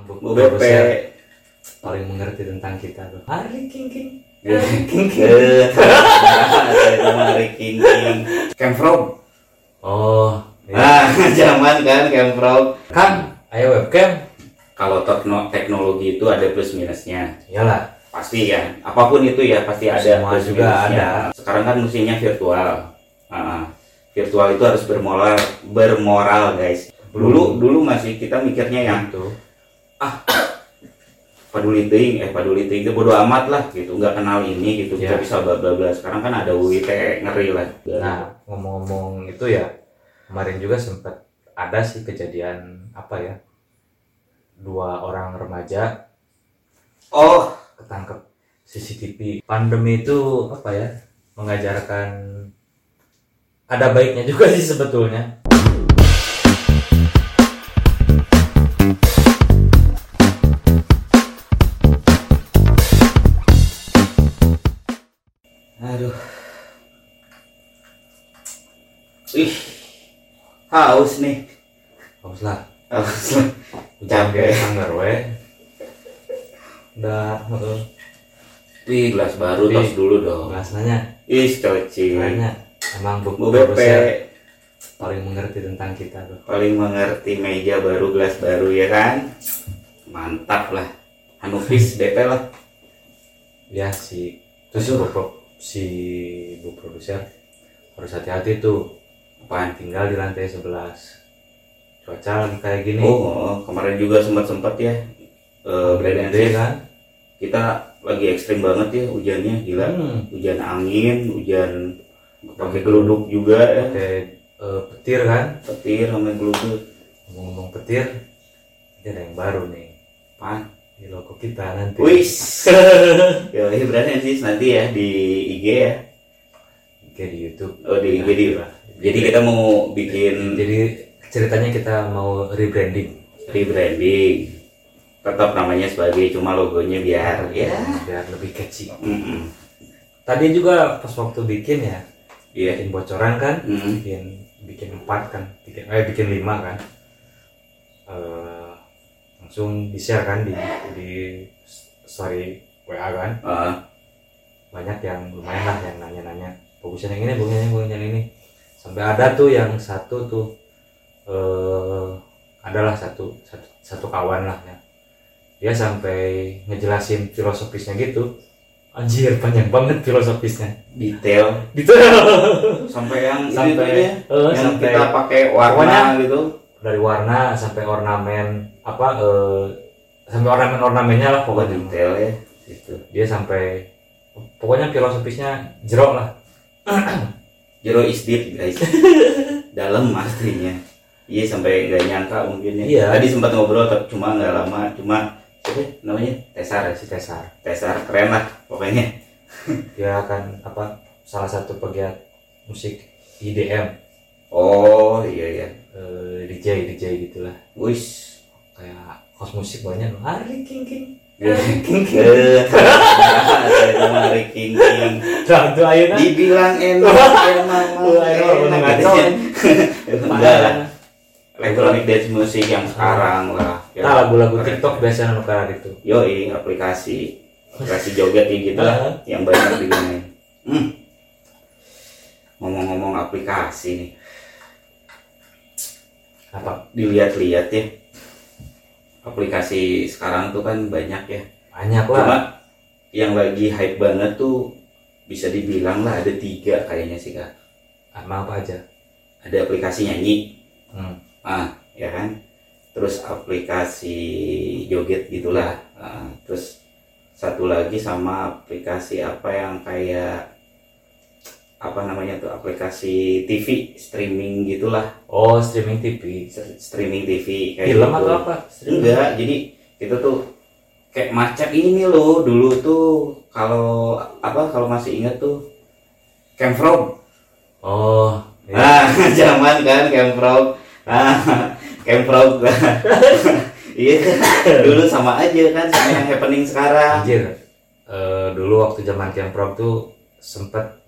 Bu BP. Paling mengerti tentang kita tuh. Hari King King. Ya. Hari King King. Eh, nama King King. Camfrog. Oh, iya. Ah, zaman kan Camfrog. kan ayo webcam. Kalau tekno- teknologi itu ada plus minusnya. Iyalah. Pasti kan. Apa pun itu ya pasti ada Semua plus juga minusnya. ada. Sekarang kan musimnya virtual. Ah, virtual itu harus bermoral bermoral guys. Dulu dulu masih kita mikirnya yang Itu. peduli ting eh peduli ting itu bodo amat lah gitu nggak kenal ini gitu Ya. bisa bla bla bla sekarang kan ada UIT ngeri lah Nah, ngomong-ngomong itu ya, kemarin juga sempat ada sih kejadian apa ya? Dua orang remaja oh ketangkep CCTV. Pandemi itu apa ya? Mengajarkan ada baiknya juga sih sebetulnya. Ih haus nih Haus lah. haus lah Capek. sanggar we. Udah, heeh. Wih, gelas baru Wih. tos dulu dong Gelas nanya, ih coci nanya. Emang bu, Bu BP paling mengerti tentang kita tuh. paling mengerti meja baru gelas baru ya kan mantap lah Hanufis DP lah Ya si terus bu, si bu produser harus hati-hati tuh apaan? Tinggal di lantai 11 cuaca lagi kayak gini. Oh kemarin juga sempat sempat ya eh gede brand kan? Kita lagi ekstrim banget ya hujannya gila. Hmm, hujan angin hujan pakai geluduk juga ya. Pakai eh, petir kan? Petir sama geluduk ngomong-ngomong petir ini ada yang baru nih. Pan di logo kita nanti. Wis. Ya ini brand sih nanti ya di IG ya. Oke di YouTube. Oh di IG di jadi kita mau bikin jadi ceritanya kita mau rebranding. Rebranding. Tetap namanya sebagai cuma logonya biar ya. biar lebih catchy. Mm-mm. tadi juga pas waktu bikin ya iya. bikin bocoran kan Mm. bikin bikin empat kan bikin eh bikin lima kan. Eh, langsung di share kan di di story WA kan. Ah, banyak yang lumayan lah yang nanya-nanya. Bagusnya yang ini bagusnya yang bagusnya yang ini sampai ada tuh yang satu tuh eh adalah satu, satu satu kawan lah ya. Dia sampai ngejelasin filosofisnya gitu. Anjir panjang banget filosofisnya. Detail. Gitu sampai yang ini Sampai- ya, eh, yang sampai- kita pakai warna Pokoknya- gitu. dari warna sampai ornamen apa eh sampai ornamen ornamennya lah pokoknya. Pokoknya detail ya gitu. Dia sampai pokoknya filosofisnya jerok lah Zero is deep guys. Dalam aslinya. Iya sampai nggak nyangka mungkin ya. Iya. tadi sempat ngobrol tapi cuma nggak lama cuma siapa namanya? Tesar ya? si Tesar. Tesar keren lah pokoknya. Dia akan apa salah satu pegiat musik IDM oh iya iya. Eh, DJ DJ gitulah. Wis. Kayak kos musik banyak loh hari king. King King. King saya sama King King. Itu ayeuna dibilang enak emang enggak lah. elektronik dance music yang sekarang lah. Ya, nah lagu-lagu. TikTok biasanya nu kayak gitu. Yoi aplikasi. Aplikasi joget ya gitu lah yang banyak digunain. Hmm. ngomong-ngomong aplikasi nih. Apa? Dilihat-lihat ya aplikasi sekarang tuh kan banyak ya. Banyak cuma lah yang lagi hype banget tuh bisa dibilang lah ada tiga kayaknya sih kak. Emang apa aja? Ada aplikasi nyanyi. Hmm. ah ya kan? Terus aplikasi joget gitulah. Ah, terus satu lagi sama aplikasi apa yang kayak apa namanya tuh aplikasi TV streaming gitulah. Oh streaming TV streaming TV kayak film gitu. atau apa? Enggak jadi itu tuh kayak macet ini loh dulu tuh kalau apa kalau masih inget tuh Camfrog oh iya. ah zaman kan Camfrog ah Camfrog iya dulu sama aja kan sama yang happening sekarang. Anjir. Eh, dulu waktu zaman Camprog tuh sempet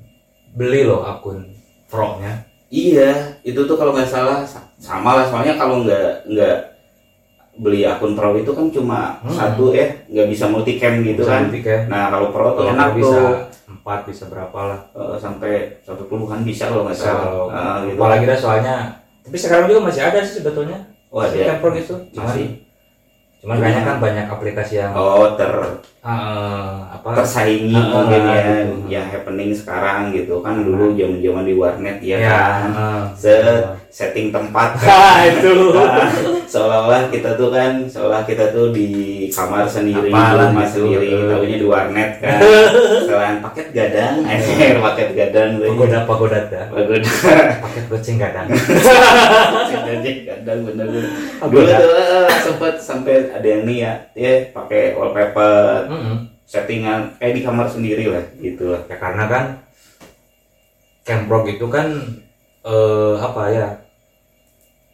beli loh akun frognya. Iya itu tuh kalau nggak salah sa- sama lah. Soalnya kalau nggak nggak beli akun pro itu kan cuma Hmm. satu ya nggak bisa multicam gitu Bisa kan. multi kan nah kalau pro tuh enak bisa tuh. empat bisa berapa lah. Eh, sampai sampai puluhan bisa kalau nggak salah. Kalau Ah, gitu. apalagi dah soalnya tapi sekarang juga masih ada sih sebetulnya. Wah, si gitu cuman Masih. Cuman kayaknya kan banyak aplikasi yang oh ter eh, apa? tersaingi Ah, mungkin ya gitu. yang happening sekarang gitu. Kan dulu zaman zaman di warnet ya, ya kan. set setting tempat. Kan. Itu. Nah, seolah-olah kita tuh kan seolah kita tuh di kamar sendiri Apalah rumah gitu. sendiri tahunya di warnet kan. Selain paket gadang eh paket gadang pagoda pagoda. Pagoda. Paket goceng kadang Jadi gadang bener dulu tuh eh, sempet sampai ada yang nih ya dia pakai wallpaper Mm-mm. settingan kayak di kamar sendiri lah gitu lah. Ya karena kan Camprog itu kan eh, apa ya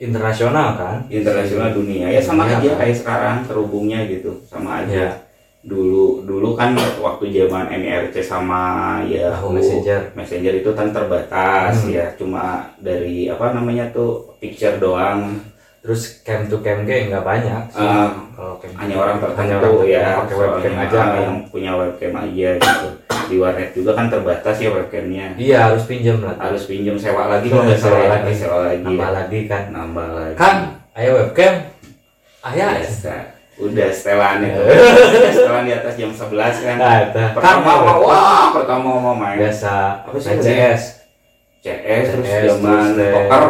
internasional kan? Internasional dunia. Ya sama Dunia, aja kan? kayak sekarang terhubungnya gitu. Sama aja. Ya dulu dulu kan waktu zaman NIRC sama ya Messenger. Messenger itu kan terbatas Hmm. ya. Cuma dari apa namanya tuh picture doang. Terus cam to cam game nggak banyak sih. Eh, kalau cam hanya orang tertentu orang ya. yang pakai webcam aja ah, kan. yang punya webcam aja gitu di warnet juga kan terbatas ya webcamnya. Iya harus pinjam lah. Harus pinjam sewa lagi Sewa kalau nggak salah ya. lagi. sewa lagi. Nambah lagi kan. Nambah lagi. Kan ayo webcam. Ayah biasa. Udah setelan itu setelan di atas jam 11 kan. Nah kan pertama webcam. wah pertama mau main. Biasa. Apa sih CS CS terus zaman poker.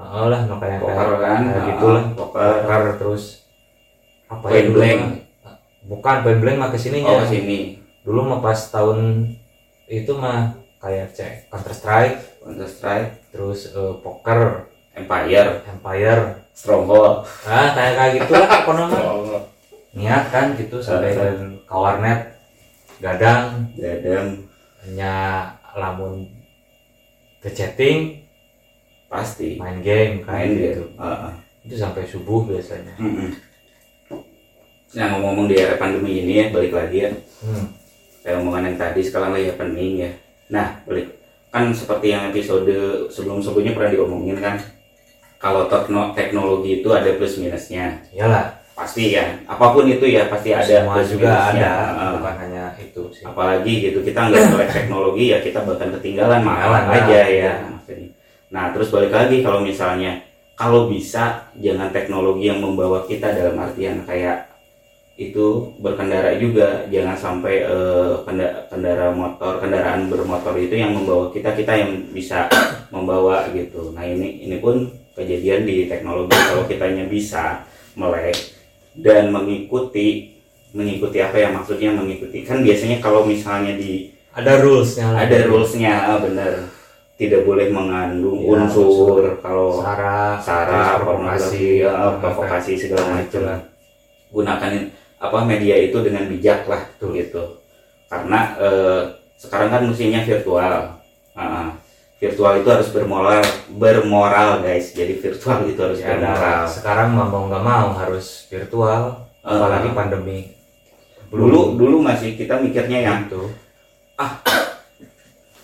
oh lah makanya poker kan? kayak ah, gitu lah poker. Poker terus apa dulu blank. bukan point blank mah ke sininya oh sini dulu mah pas tahun itu mah kayak cek Counter Strike. Counter Strike. Terus eh, poker. Empire. Empire. Stronghold. Ah kayak kayak gitulah apa namanya niat kan gitu sampai ke ke warnet. Gadang. Dadang hanya lamun ke chatting pasti. main game main gitu gitu. Ah, ah. itu sampai subuh biasanya. Mm-mm. Nah ngomong-ngomong di era pandemi ini ya balik lagi ya. Hmm. Kayak omongan yang tadi sekarang lagi happening ya nah balik kan seperti yang episode sebelum-sebelumnya pernah diomongin kan kalau tekno- teknologi itu ada plus minusnya iyalah pasti ya apa pun itu ya pasti ada semua plus juga minusnya. ada Ah. bukan hanya itu sih apalagi gitu kita nggak melek teknologi ya kita bahkan ketinggalan malah aja ya ya. maksudnya. nah terus balik lagi kalau misalnya kalau bisa jangan teknologi yang membawa kita dalam artian kayak itu berkendara juga. Jangan sampai kenda- kendara motor kendaraan bermotor itu yang membawa kita kita yang bisa membawa gitu. Nah ini ini pun kejadian di teknologi. Kalau kitanya bisa melek dan mengikuti mengikuti apa ya maksudnya mengikuti. Kan biasanya kalau misalnya di ada rulesnya ada rulesnya ah, benar tidak boleh mengandung Iya, unsur kalau sara sara pornografi ya, provokasi segala macam. Gunakan apa media itu dengan bijak lah tuh gitu karena eh, sekarang kan musimnya virtual. Ah, virtual itu harus bermoral bermoral guys. Jadi virtual itu harus Ya, bermoral. sekarang mau nggak mau harus virtual Ah. apalagi pandemi. Dulu dulu masih kita mikirnya yang itu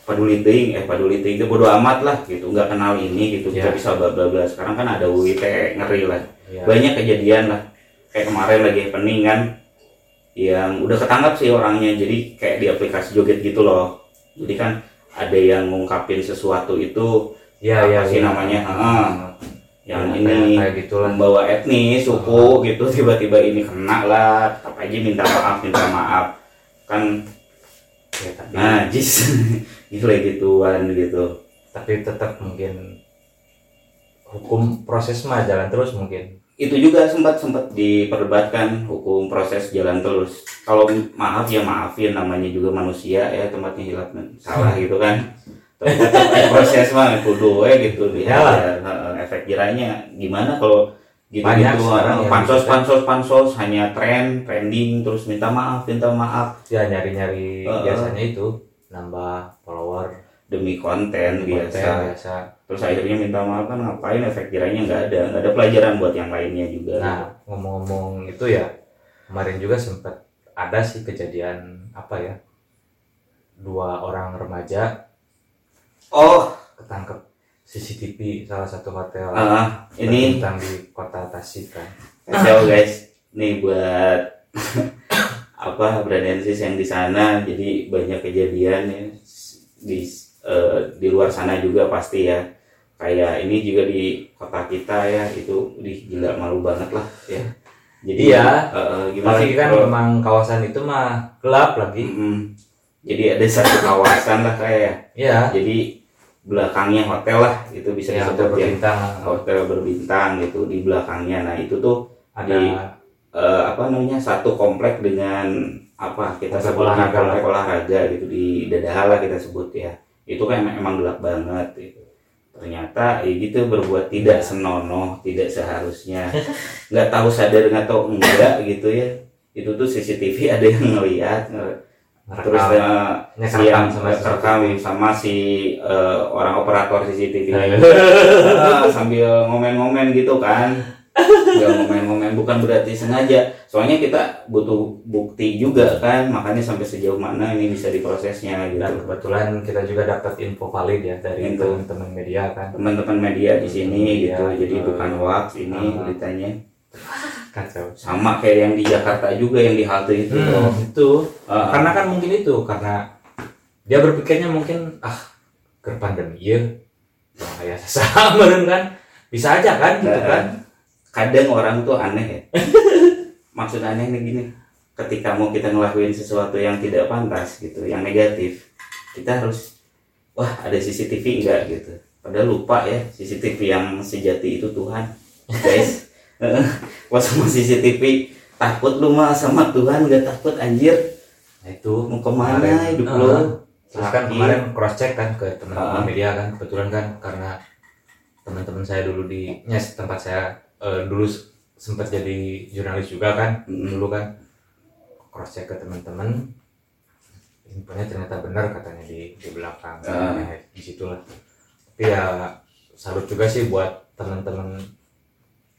peduli ting eh peduli ting itu bodo amat lah gitu. Nggak kenal ini gitu. Kita Ya. bisa bla bla bla. Sekarang kan ada UIT ngeri lah. Ya, banyak kejadian lah kayak kemarin lagi happening kan yang udah ketangkap sih orangnya jadi kayak di aplikasi joget gitu loh. Jadi kan ada yang ngungkapin sesuatu itu ya, apa ya, sih ya. namanya? Ah, yang Ya, ini kayak, gitulah. membawa etnis suku gitu tiba-tiba ini kena lah. Tetap aja minta maaf minta maaf. Kan ya, tapi najis. Gila gituan gitu. Tapi tetap mungkin hukum proses mah jalan terus mungkin itu juga sempat sempat diperdebatkan hukum proses jalan terus. Kalau maaf ya maafin namanya juga manusia ya tempatnya hilap salah gitu kan. Eh, proses mah kudu we gitu. Ya, eh, efek jerahnya gimana kalau gitu Banyak gitu yang pansos gitu. pansos pansos hanya tren trending terus minta maaf minta maaf. Ya nyari nyari Heeh. biasanya itu nambah follower demi konten biasa. konten biasa. Terus akhirnya minta maaf kan ngapain efek jerahnya nggak ada nggak ada pelajaran buat yang lainnya juga. Nah ngomong-ngomong itu ya kemarin juga sempat ada sih kejadian apa ya dua orang remaja oh. ketangkep CCTV salah satu hotel ah, ini tentang di kota Tasik kan. Kacau guys. Nih buat apa Bradensis yang di sana jadi banyak kejadian ya. Di eh, di luar sana juga pasti ya kayak ini juga di kota kita ya itu di gila malu banget lah ya jadi Iya. gimana Apalagi kan kalau- memang kawasan itu mah gelap lagi. Mm-mm. jadi ada satu kawasan lah kayak Iya. jadi belakangnya hotel lah itu bisa Ya, disebut ya berbintang. hotel berbintang gitu di belakangnya nah itu tuh Ada eh, apa namanya satu komplek dengan apa kita sebut olahraga komplek olahraga gitu di Dadahala kita sebut ya itu kan emang, emang gelap banget gitu. Ternyata ya gitu berbuat tidak senonoh tidak seharusnya. Nggak tahu sadar nggak tahu enggak gitu ya. Itu tuh CCTV ada yang ngelihat nge- terus eh, kerekam yang sama sama si eh, orang operator CCTV. Ah, sambil ngomen-ngomen gitu kan nggak ngomen-ngomen bukan berarti sengaja. Soalnya kita butuh bukti juga kan makanya sampai sejauh mana ini bisa diprosesnya gitu. Dan kebetulan kita juga dapat info valid ya dari teman-teman media kan. teman-teman media di sini Iya, gitu jadi eh, bukan hoax ini ah. beritanya. Kacau. sama kayak yang di Jakarta juga yang di halte itu. Hmm, loh. itu. Ah, karena kan mungkin itu karena dia berpikirnya mungkin ah ke pandemi ya kayak sama kan. Bisa aja kan gitu Nah, kan kadang orang tuh aneh ya. Maksud aneh nih gini ketika mau kita ngelakuin sesuatu yang tidak pantas gitu yang negatif kita harus wah ada CCTV enggak gitu. Padahal lupa ya CCTV yang sejati itu Tuhan. Guys wah sama CCTV takut lu mah sama Tuhan nggak takut anjir. Nah, itu mau ke mana Kemarin, hidup lu? Terus kan kemarin cross check kan ke teman-teman media kan kebetulan kan karena teman-teman saya dulu di nyes tempat saya eh, dulu sempat jadi jurnalis juga kan Mm. dulu kan. Cross check ke teman-teman. Infonya ternyata benar katanya di di belakang. Ah. Nah, di situlah. Tapi ya salut juga sih buat teman-teman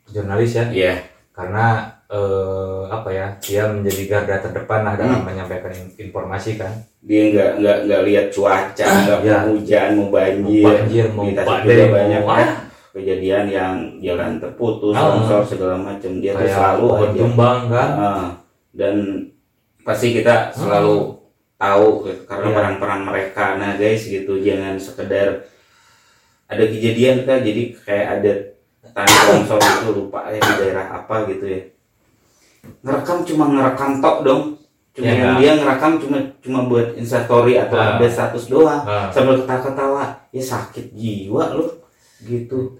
jurnalis ya. Iya. Karena eh, apa ya dia menjadi garda terdepan lah dalam Hmm. menyampaikan in- informasi kan. Dia nggak nggak nggak lihat cuaca nggak Ya. mau hujan mau banjir mau banjir mau badai juga mau banyak ah, ya kejadian yang jalan terputus Ah. longsor segala macam dia tuh selalu aja. tumbang kan? Ah, dan pasti kita selalu tahu gitu, karena Iya. peran-peran mereka. Nah guys gitu jangan sekedar ada kejadian kan jadi kayak ada tanah longsor itu lupa ya di daerah apa gitu ya. Ngerekam cuma ngerekam tok dong. Cuma Ya, yang dia ngerekam cuma cuma buat instastory atau Ah. ada status doang. Ah. sambil ketawa-ketawa ya sakit jiwa loh gitu.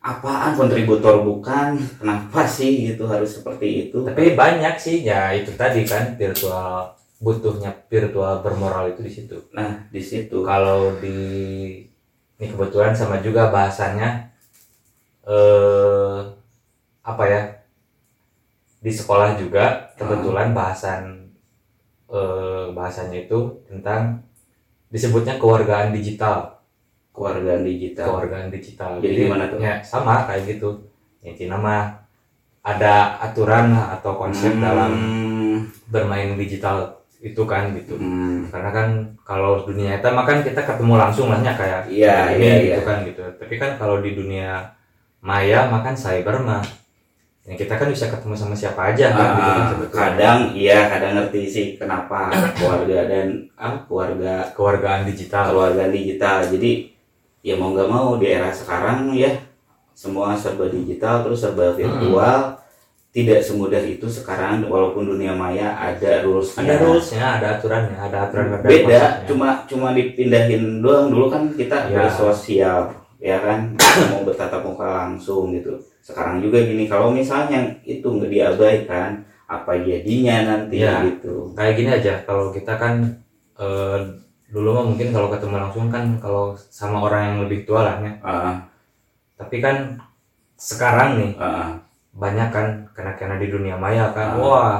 Apaan kontributor bukan? Kenapa sih gitu harus seperti itu? Tapi banyak sih ya itu tadi kan virtual butuhnya virtual bermoral itu di situ. Nah di situ. Kalau di ini kebetulan sama juga bahasanya eh apa ya di sekolah juga kebetulan bahasan eh bahasanya itu tentang disebutnya kewargaan digital keluargaan digital. Kewargaan digital. Jadi gimana tuh? ya sama kayak gitu. Intinya mah ada aturan atau konsep Hmm, dalam bermain digital itu kan gitu. Hmm, karena kan kalau dunia nyata mah kan kita ketemu langsung lahnya kayak Iya, ini iya, gitu iya. kan gitu. Tapi kan kalau di dunia maya mah kan cyber mah ya kita kan bisa ketemu sama siapa aja kan gitu kan ah, kadang iya kadang ngerti sih kenapa keluarga dan ah keluarga kewargaan digital. keluarga digital. Jadi ya mau nggak mau di era sekarang ya semua serba digital terus serba virtual tidak semudah itu sekarang walaupun dunia maya ada rulesnya ada rulesnya ada aturannya ada aturan ada beda konsepnya. cuma cuma dipindahin doang dulu kan kita Ya. bersosial ya kan mau bertatap muka langsung gitu sekarang juga gini kalau misalnya itu nggak diabaikan apa jadinya nanti Ya. gitu kayak gini aja kalau kita kan eh, dulu mah mungkin kalau ketemu langsung kan kalau sama orang yang lebih tua lah ya. Ah, tapi kan sekarang nih ah, banyak kan karena-karena di dunia maya kan. Ah. wah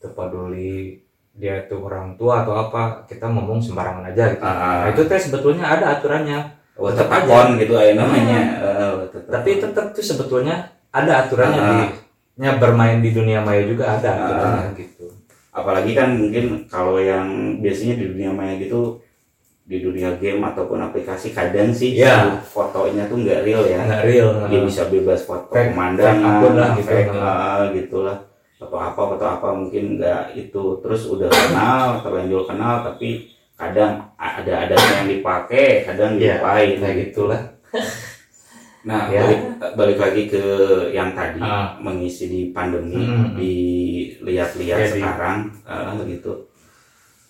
terpeduli dia itu orang tua atau apa kita ngomong sembarangan aja gitu. Ah, nah itu teh sebetulnya ada aturannya. Oh, tetap tetap aja. on gitu aja namanya. Eh, tetap tapi on. tetap tuh sebetulnya ada aturannya Ah. di nya bermain di dunia maya juga ada aturannya gitu apalagi kan mungkin kalau yang biasanya di dunia maya gitu di dunia game ataupun aplikasi kadang sih si fotonya tuh nggak real ya. Nggak real dia bisa bebas foto Fake- pemandangan fake lah gitu. fake, ah, gitulah. Foto apa foto apa mungkin nggak itu. Terus udah kenal terlanjur kenal tapi kadang ada adatnya yang dipakai kadang Iya, dilupain. kayak gitulah nah Ya. balik, balik lagi ke yang tadi Ah. mengisi di pandemi Hmm. dilihat-lihat Ya, di- sekarang ah, gitu.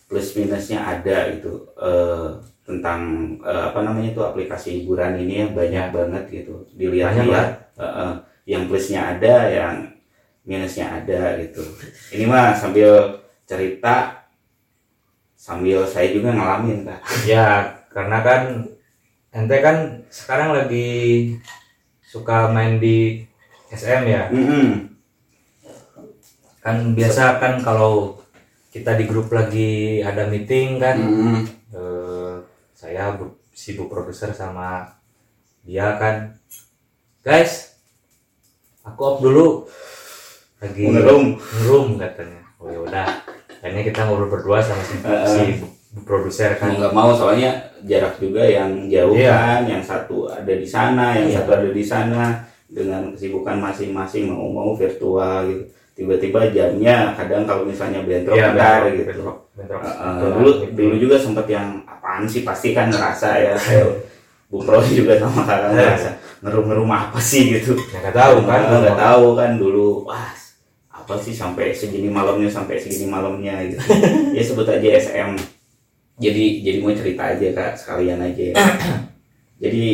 Plus minusnya ada gitu eh, tentang eh, apa namanya itu aplikasi hiburan ini ya banyak banget gitu. Dilihat-lihat eh, eh, yang plusnya ada yang minusnya ada gitu. Ini mah sambil cerita sambil saya juga ngalamin kak. Ya karena kan ente kan sekarang lagi suka main di SM ya? Mm-mm. kan biasa kan kalau kita di grup lagi ada meeting kan Mm-mm. eh, saya bu- sibuk produser sama dia kan. Guys aku off dulu. Lagi Ngerum. ngerum katanya. Oh ya udah. Akhirnya kita ngobrol berdua sama si, Eh, si bu- produser kan. Nggak mau soalnya jarak juga yang jauh Iya. kan yang satu ada di sana yang Iya. satu ada di sana dengan kesibukan masing-masing mau mau virtual gitu. Tiba-tiba jamnya kadang kalau misalnya bentrok Iya, bentar bentrok, gitu. bentrok, bentrok. Uh, Itulah, dulu gitu. dulu juga sempat yang apaan sih pasti kan ngerasa ya Bu Pro juga sama kakak ngerasa ngerum-ngerum apa sih? gitu. Ya nggak tahu kan. nggak tahu kan dulu wah apa sih sampai segini malamnya sampai segini malamnya? gitu. Ya sebut aja SM jadi jadi mau cerita aja kak sekalian aja ya. jadi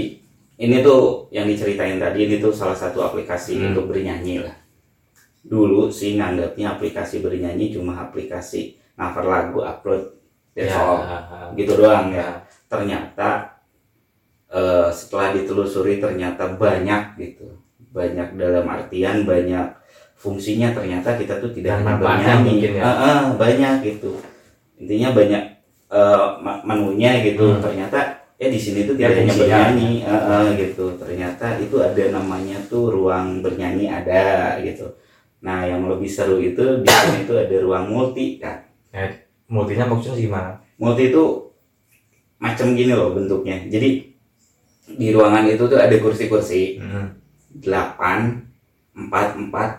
ini tuh yang diceritain tadi ini tuh salah satu aplikasi Hmm. untuk bernyanyi lah. Dulu sih nganggapnya aplikasi bernyanyi cuma aplikasi cover lagu upload that's ya, all gitu doang ya. Ternyata eh, setelah ditelusuri ternyata banyak gitu. Banyak dalam artian banyak fungsinya ternyata kita tuh tidak manfaatnya bernyanyi. ya. Ah, ah, banyak gitu. Intinya banyak eh, ma- menunya gitu. Hmm. ternyata ya di sini tuh Ya, tidak hanya fungsinya. bernyanyi. Ah, ah, gitu. Ternyata itu ada namanya tuh ruang bernyanyi ada gitu. Nah yang lebih seru itu di sini tuh ada ruang multi kan multinya maksudnya gimana? Multi itu macam gini loh bentuknya. Jadi di ruangan itu tuh ada kursi-kursi. Hmm. delapan empat empat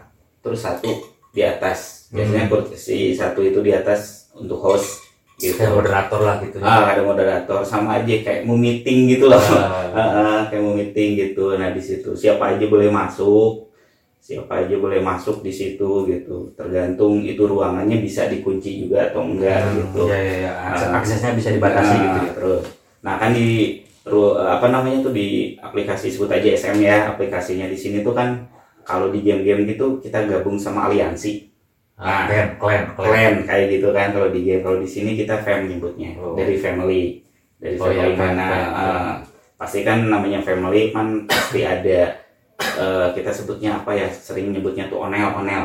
terus satu di atas. Biasanya Hmm. kursi satu itu di atas untuk host gitu. Kayak moderator lah gitu. Ah ada moderator. Sama aja kayak mau meeting gitu loh. Ah, Ah, ah, kayak mau meeting gitu. Nah di situ. Siapa aja boleh masuk. Siapa aja boleh masuk di situ gitu. Tergantung itu ruangannya bisa dikunci juga atau enggak hmm, gitu. ya ya ya Akses- Ah. aksesnya bisa dibatasi Nah, gitu ya. terus. Nah kan di apa namanya tuh di aplikasi sebut aja SM ya aplikasinya di sini tuh kan kalau di game-game gitu kita gabung sama aliansi ah, klan klan clan kayak gitu kan kalau di kalau di sini kita fam nyebutnya Oh. dari family dari Oh, family fam, mana ah, pasti kan namanya family kan pasti ada eh, kita sebutnya apa ya sering nyebutnya tuh onel onel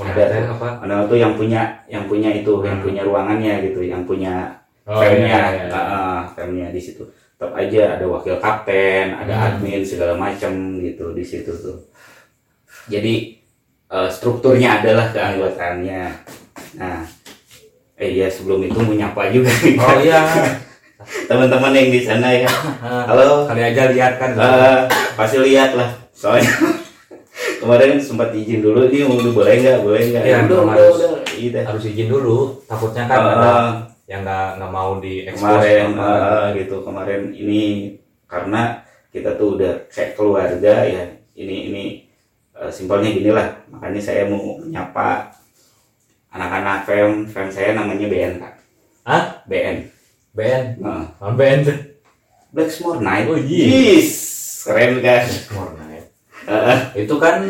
Ada Ada. apa onel tuh yang punya yang punya itu yang Hmm. punya ruangannya gitu yang punya oh, famnya iya, iya, iya. ah, famnya di situ tetap aja ada wakil kapten ada Hmm. admin segala macam gitu di situ tuh jadi eh, strukturnya adalah keanggotaannya. Nah eh ya sebelum itu mau nyapa juga. Nih, oh iya. Teman-teman yang di sana ya. Halo. Kali aja lihat kan. Eh, pasti lihat lah. Soalnya kemarin sempat izin dulu. Ini udah boleh nggak? Boleh nggak? Iya, udah memang udah harus. udah. Iya harus izin dulu. Takutnya kan Eh, ada yang nggak nggak mau di kemarin eh, gitu. Kemarin ini karena kita tuh udah kayak keluarga ya. Ini ini eh, simpelnya gini lah makanya saya mau menyapa anak-anak fam. Fam saya namanya BN kak. Hah? BN band Nah, non band Blacksmore Night Oh, iya. Yes, keren kan? Mornight Eh, itu kan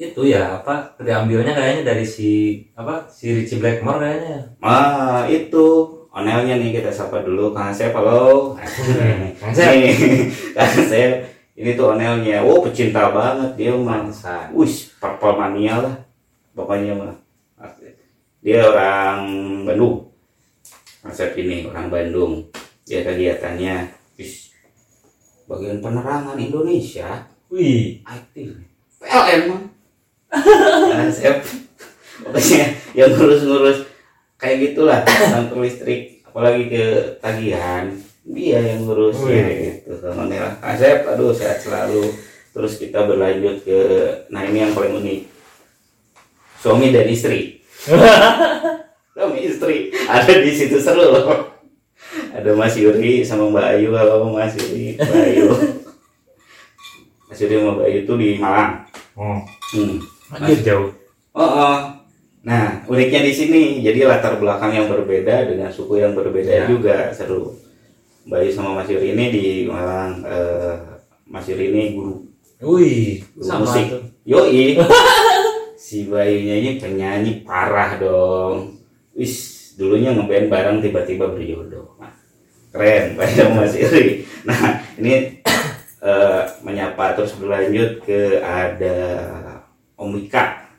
itu ya apa diambilnya kayaknya dari si apa si Richie Blackmore kayaknya. Ah itu. Onelnya nih kita sapa dulu. Kang Asep halo Kang Asep. Kang Asep ini tuh onelnya wow pecinta banget dia mah Pantesan. Wih, purple mania lah pokoknya mah. Dia orang Bandung. Asep ini orang Bandung. Dia kegiatannya wis, bagian penerangan Indonesia wih aktif. PLN mah. Asep pokoknya yang ngurus-ngurus kayak gitulah lampu listrik apalagi ke tagihan dia yang ngurus Wih. gitu. Alhamdulillah Asep aduh sehat selalu. Terus kita berlanjut ke nah ini yang paling unik. Suami dan istri. Suami istri. Ada di situ seru loh. Ada Mas Yuri sama Mbak Ayu. Halo Mas Yuri Mbak Ayu. Mas Yuri sama Mbak Ayu itu di Malang. Oh. Hmm. anjir jauh? Oh, oh. Nah, uniknya di sini, jadi latar belakang yang berbeda dengan suku yang berbeda Ya. juga seru. Bayu sama Mas Yuri ini di Malang, eh, Mas Yuri ini guru, wih guru sama musik. tuh Yoi, si Bayunya ini penyanyi parah dong. Wis, dulunya ngeband bareng tiba-tiba berjodoh. Nah, keren, Bayu sama Mas Yuri. Nah, ini eh, menyapa terus berlanjut ke ada Om Wika,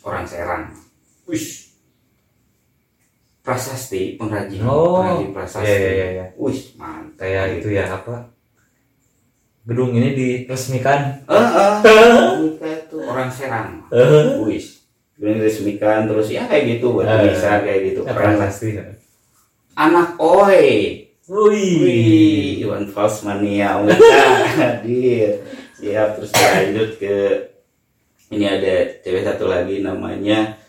orang Serang. Wis, prasasti pengrajin, Oh, pengrajin prasasti. iya iya iya, iya. Wis, mantap. kayak itu ya apa gedung ini diresmikan Eh, Om Wika itu orang Serang. eh Wis, belum diresmikan terus ya kayak gitu buat Eh, bisa kayak gitu keren lah. pasti Anak Oi, wih wih, Iwan Fals mania Wika hadir. Siap terus lanjut ke ini ada cewek satu lagi namanya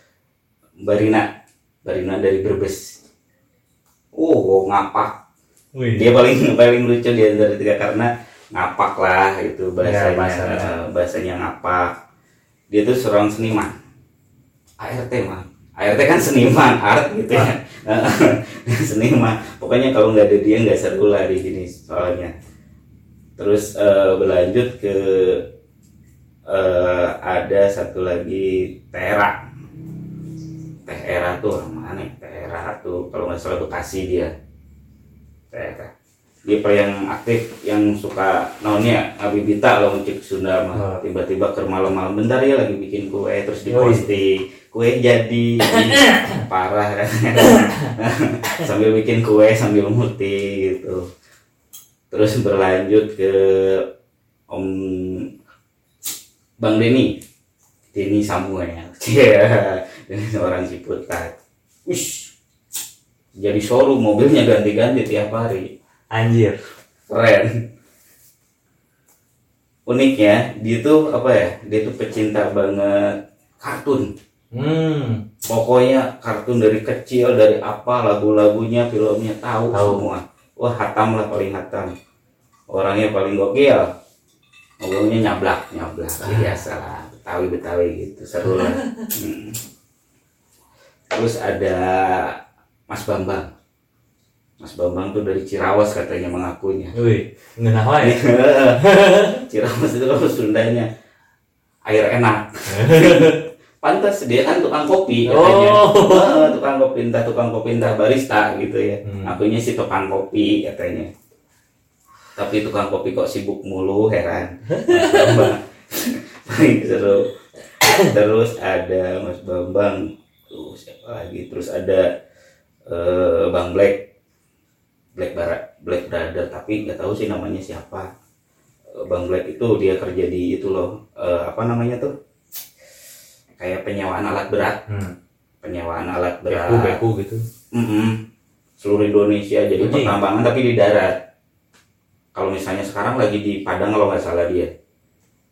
Barina, Barina dari Brebes. Oh, ngapak. wih Dia paling paling lucu di antara tiga karena ngapak lah itu bahasanya Ya, bahasanya. eh, bahasanya ngapak. Dia tuh seorang seniman. ART mah. ART kan seniman, art gitu ya. seniman. Pokoknya kalau nggak ada dia nggak seru lah di sini soalnya. Terus eh, berlanjut ke eh, ada satu lagi Tera. Tera tuh orang mana? ya? Tera tuh kalau nggak salah Bekasi dia. Tera. Dia paling aktif yang suka naonnya ngabibita lo ngecek Sunda mah Oh. tiba-tiba ke malam-malam bentar ya lagi bikin kue terus Oh, iya. diposting kue jadi parah kan sambil bikin kue sambil muti gitu terus berlanjut ke Om Bang Denny Denny Samuel Iya, Seorang Ciputat Ush, jadi showroom mobilnya ganti-ganti tiap hari. Anjir. Keren. Uniknya dia tuh apa ya dia tuh pecinta banget kartun. Hmm. Pokoknya kartun dari kecil dari apa lagu-lagunya filmnya tahu, Tahu. semua. Wah hatam lah paling hatam. Orangnya paling gokil. Ngomongnya nyablak nyablak. Biasa lah betawi betawi gitu seru lah. Hmm. terus ada Mas Bambang. Mas Bambang tuh dari Cirawas katanya mengakunya. Wih ngenah wae Cirawas itu kalau Sundanya air enak. Pantas dia kan tukang kopi katanya. Oh. Eh, tukang kopi entah tukang kopi entah barista gitu ya. Hmm. akunya sih tukang kopi katanya. Tapi tukang kopi kok sibuk mulu heran. Mas Bambang. Seru. Terus ada Mas Bambang tuh siapa lagi? Terus ada eh, Bang Black. Black Bar Black Brother tapi nggak tahu sih namanya siapa. Eh, Bang Black itu dia kerja di itu loh eh, apa namanya tuh? Kayak penyewaan alat berat. Hmm. penyewaan alat berat. Beku beku gitu. Mm-mm. seluruh Indonesia jadi Anjing. pertambangan tapi di darat. Kalau misalnya sekarang lagi di Padang kalau nggak salah dia.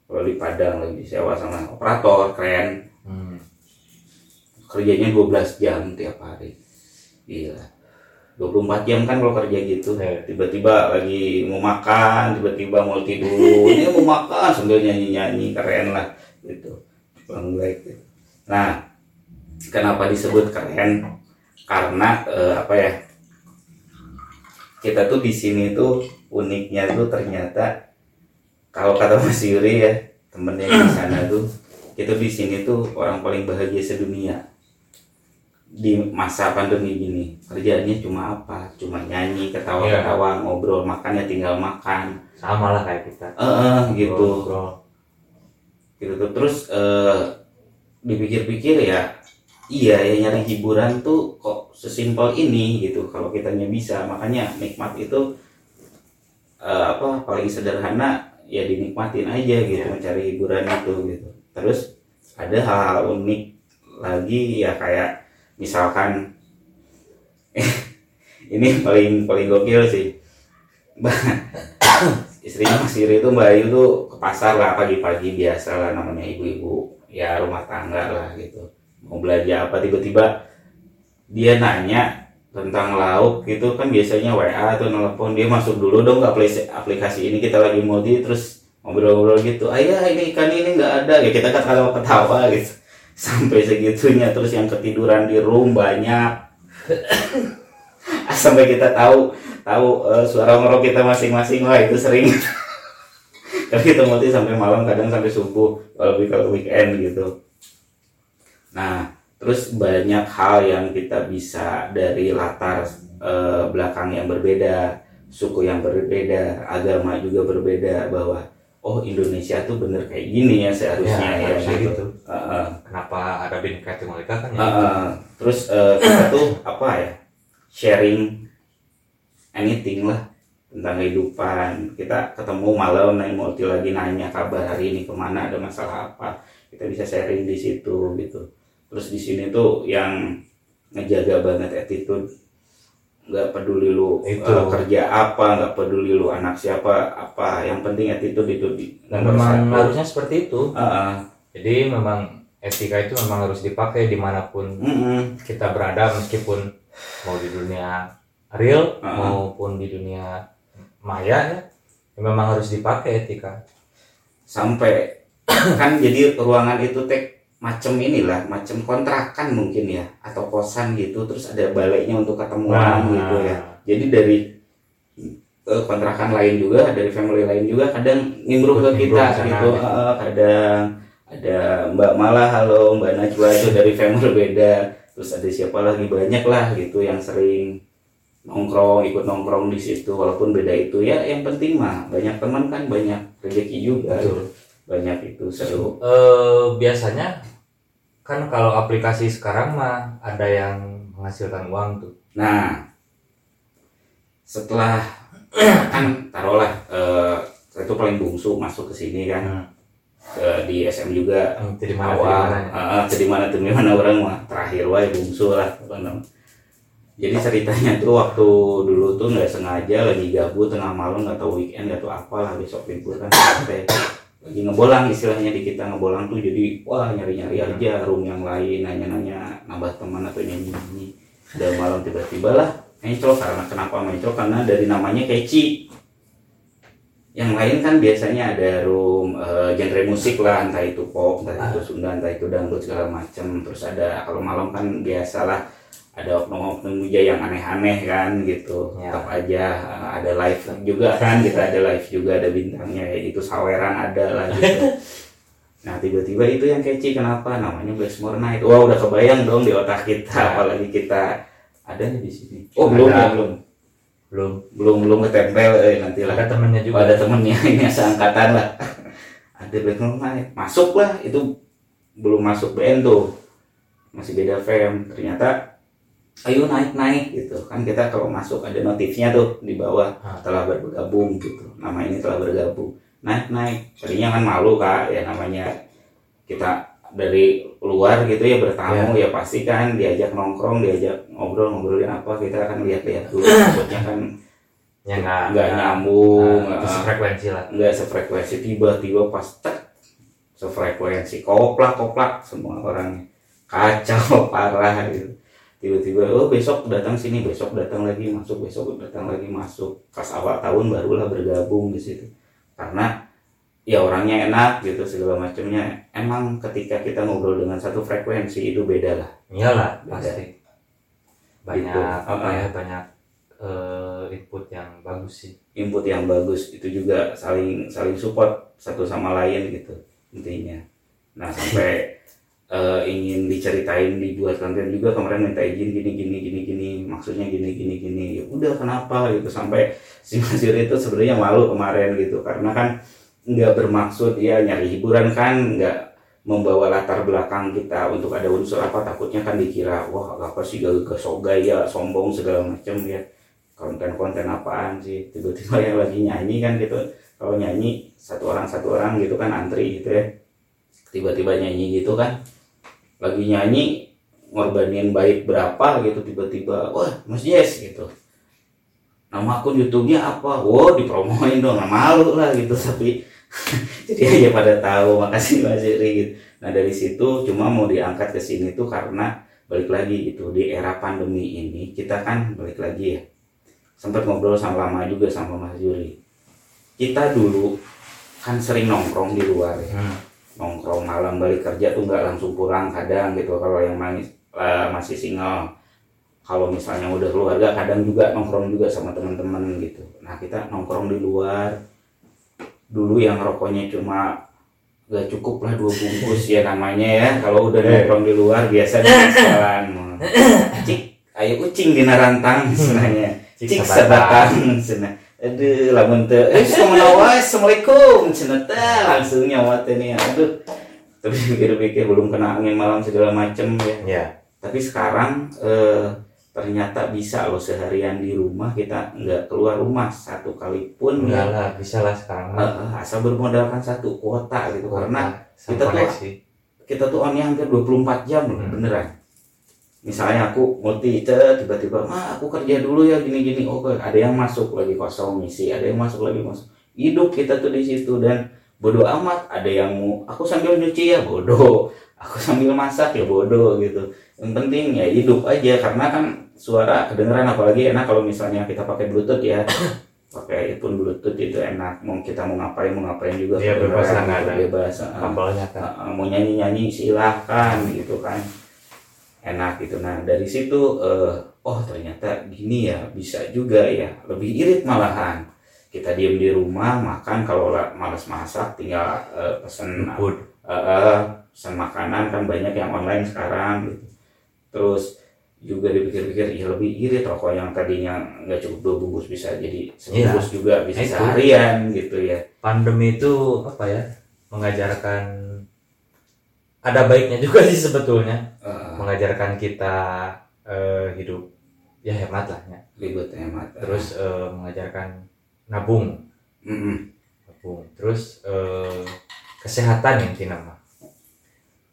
Kalau di Padang lagi disewa sama operator keren. hmm. Kerjanya 12 jam tiap hari. Gila. 24 jam kan kalau kerja gitu. Iya. tiba-tiba lagi mau makan tiba-tiba mau tidur. Ini mau makan sambil nyanyi-nyanyi keren lah gitu. Bang Black nah kenapa disebut keren? Karena eh, apa ya kita tuh di sini tuh uniknya tuh ternyata kalau kata Mas Yuri ya temennya di sana tuh kita di sini tuh orang paling bahagia sedunia di masa pandemi gini kerjaannya cuma apa? Cuma nyanyi ketawa-ketawa ngobrol makannya tinggal makan. Sama lah kayak kita. Eh eh, gitu. Ngobrol. gitu tuh. Terus eh, dipikir-pikir ya iya ya nyari hiburan tuh kok sesimpel ini gitu. Kalau kitanya bisa makanya nikmat itu eh, apa paling sederhana ya dinikmatin aja gitu Iya. mencari hiburan itu gitu. Terus ada hal unik lagi ya kayak misalkan ini paling paling gokil sih. Istrinya Mas Iri itu Mbak Ayu tuh ke pasar lah pagi-pagi biasa lah namanya ibu-ibu. Ya rumah tangga lah gitu. Mau belanja apa tiba-tiba dia nanya tentang lauk gitu. Kan biasanya WA atau nelpon dia masuk dulu dong aplikasi, aplikasi ini kita lagi multi terus ngobrol-ngobrol gitu. Ayah ini ikan ini nggak ada. Ya kita kan ketawa-ketawa gitu sampai segitunya terus yang ketiduran di room banyak. Sampai kita tahu tahu uh, suara ngorok kita masing-masing wah itu sering. Tapi kita multi sampai malam kadang sampai subuh kalau kalau weekend gitu. Nah terus banyak hal yang kita bisa dari latar uh, belakang yang berbeda suku yang berbeda agama juga berbeda bahwa oh Indonesia tuh bener kayak gini ya seharusnya ya, ya gitu. gitu. Uh, uh. Kenapa ada bineka tunggal ika kan ya? Uh, uh. Terus uh, kita tuh apa ya sharing anything lah tentang kehidupan. Kita ketemu malam naik multi lagi nanya kabar hari ini ke mana ada masalah apa. Kita bisa sharing di situ gitu. Terus di sini tuh yang ngejaga banget attitude nggak peduli lu itu. Uh, kerja apa nggak peduli lu anak siapa apa yang penting attitude itu di dan memang satu. harusnya seperti itu uh -uh. jadi memang etika itu memang harus dipakai di mana pun mm -hmm. kita berada meskipun mau di dunia real uh -uh. maupun di dunia maya ya, ya memang harus dipakai etika sampai kan jadi ruangan itu tek macam inilah macam kontrakan mungkin ya atau kosan gitu terus ada baliknya untuk ketemuan nah. gitu ya. Jadi dari uh, kontrakan lain juga dari family lain juga kadang nimbrung ke kita gitu. uh, kadang ada Mbak Mala halo Mbak Najwa itu dari family beda. Terus ada siapa lagi banyak lah gitu yang sering nongkrong ikut nongkrong di situ. Walaupun beda itu ya yang penting mah banyak teman kan banyak rezeki juga. Betul. Banyak itu seru. Uh, biasanya kan kalau aplikasi sekarang mah ada yang menghasilkan uang tuh. Nah setelah kan taruhlah uh, itu paling bungsu masuk ke sini kan. Hmm. ke di SM juga. Hmm, jadi mana awal. uh, jadi mana tuh mana orang mah. Terakhir wae bungsu lah jadi ceritanya tuh waktu dulu tuh nggak sengaja lagi gabut tengah malam nggak tahu weekend nggak tahu apa lah besok libur kan sampai lagi ngebolang istilahnya di kita ngebolang tuh jadi wah nyari-nyari aja room yang lain nanya-nanya nambah teman atau nyanyi-nyanyi dan malam tiba-tiba lah mencol karena kenapa mencol karena dari namanya keci yang lain kan biasanya ada room uh, genre musik lah entah itu pop entah itu sunda entah itu dangdut segala macam terus ada kalau malam kan biasalah ada oknum-oknum muja yang aneh-aneh kan gitu. Ya. tetap aja uh, ada live juga kan kita ada live juga ada bintangnya ya itu saweran ada lah gitu. Nah tiba-tiba itu yang kece kenapa? Namanya Blackmore Night. Wah udah kebayang dong di otak kita ya. apalagi kita. Ada di sini? Oh belum ya? Belum. Belum. Belum belum ketempel eh nanti lah. Ada temennya juga. Oh, ada temennya ini seangkatan lah. Ada Blackmore Night. Masuk lah itu belum masuk band tuh. Masih beda fam ternyata ayo naik naik gitu. Kan kita kalau masuk ada notifnya tuh di bawah. Ah. telah bergabung gitu. Nama ini telah bergabung. Naik naik. Tadinya kan malu kak. Ya namanya kita dari luar gitu ya bertamu yeah. ya pasti kan diajak nongkrong diajak ngobrol ngobrolin apa kita akan lihat-lihat dulu. Maksudnya kan ya nggak nggak nyambung nggak sefrekuensi lah. nggak sefrekuensi. Tiba-tiba pas tek sefrekuensi. Koplak koplak. Semua orang kacau parah gitu tiba-tiba oh besok datang sini besok datang lagi masuk besok datang lagi masuk. Pas awal tahun barulah bergabung di situ. Karena ya orangnya enak gitu segala macamnya. Emang ketika kita ngobrol dengan satu frekuensi itu beda lah. Iyalah pasti. Banyak gitu. apa ya banyak uh, input yang bagus sih. Input yang bagus itu juga saling saling support satu sama lain gitu intinya. Nah sampai uh, ingin diceritain dibuat konten juga kemarin minta izin gini gini gini gini maksudnya gini gini gini. Ya udah kenapa gitu sampai si Mas itu sebenarnya malu kemarin gitu. Karena kan nggak bermaksud ya nyari hiburan kan nggak membawa latar belakang kita untuk ada unsur apa takutnya kan dikira wah apa sih gak sok gaya sombong segala macam ya. Konten-konten apaan sih? Tiba-tiba yang lagi nyanyi kan gitu. Kalau nyanyi satu orang satu orang gitu kan antri gitu ya. Tiba-tiba nyanyi gitu kan lagi nyanyi ngorbanin baik berapa gitu tiba-tiba wah Mas Yes gitu. Nama akun YouTube-nya apa? Wow dipromoin dong nah, malu lah gitu. Tapi jadi aja pada tahu makasih Mas Iri gitu. Nah dari situ cuma mau diangkat ke sini tuh karena balik lagi gitu di era pandemi ini kita kan balik lagi ya. Sempat ngobrol sama lama juga sama Mas Yuri. Kita dulu kan sering nongkrong di luar ya. Hmm. Nongkrong malam balik kerja tuh nggak langsung pulang kadang gitu. Kalau yang manis, eh, masih single. Kalau misalnya udah keluarga kadang juga nongkrong juga sama teman-teman gitu. Nah kita nongkrong di luar. Dulu yang rokoknya cuma gak cukup lah dua bungkus ya namanya ya. Kalau udah Eh. nongkrong di luar biasa di jalan. Cik ayo ucing di narantang sebenarnya Cik cik sabatang. Aduh lamun teu eh assalamualaikum cenah teh langsung nyawa teh nih aduh tapi pikir-pikir belum kena angin malam segala macem ya Ya. tapi sekarang eh, ternyata bisa loh seharian di rumah kita nggak keluar rumah satu kali pun Enggak ya lah, bisa lah sekarang. Eh, eh, asal bermodalkan satu kuota gitu karena kita kita tuh- koneksi. kita tuh onnya hampir 24 jam loh Hmm. beneran misalnya aku multi tiba-tiba mah aku kerja dulu ya gini-gini. Oke ada yang masuk lagi kosong misi ada yang masuk lagi masuk hidup kita tuh di situ dan bodoh amat. Ada yang mau aku sambil nyuci ya bodoh. Aku sambil masak ya bodoh gitu. Yang penting ya hidup aja karena kan suara kedengeran apalagi enak kalau misalnya kita pakai bluetooth ya. Pakai pun bluetooth itu enak. Mau kita mau ngapain mau ngapain juga kedengeran bebas nggak ada bebas. Kabelnya kan. Uh, mau nyanyi nyanyi silahkan gitu kan enak gitu nah dari situ eh, oh ternyata gini ya bisa juga ya lebih irit malahan kita diem di rumah makan kalau la- malas masak tinggal eh, pesen Food. eh, eh, pesen makanan kan banyak yang online sekarang gitu terus juga dipikir-pikir ya lebih irit rokok yang tadinya nggak cukup dua bungkus bisa jadi sebungkus juga bisa Itu. seharian gitu ya Pandemi itu apa ya? Mengajarkan ada baiknya juga sih sebetulnya. Eh, Mengajarkan kita eh, hidup ya hemat lah ya. ribet hemat Terus eh, mengajarkan nabung, Mm-mm. nabung. Terus eh, kesehatan intinya mah.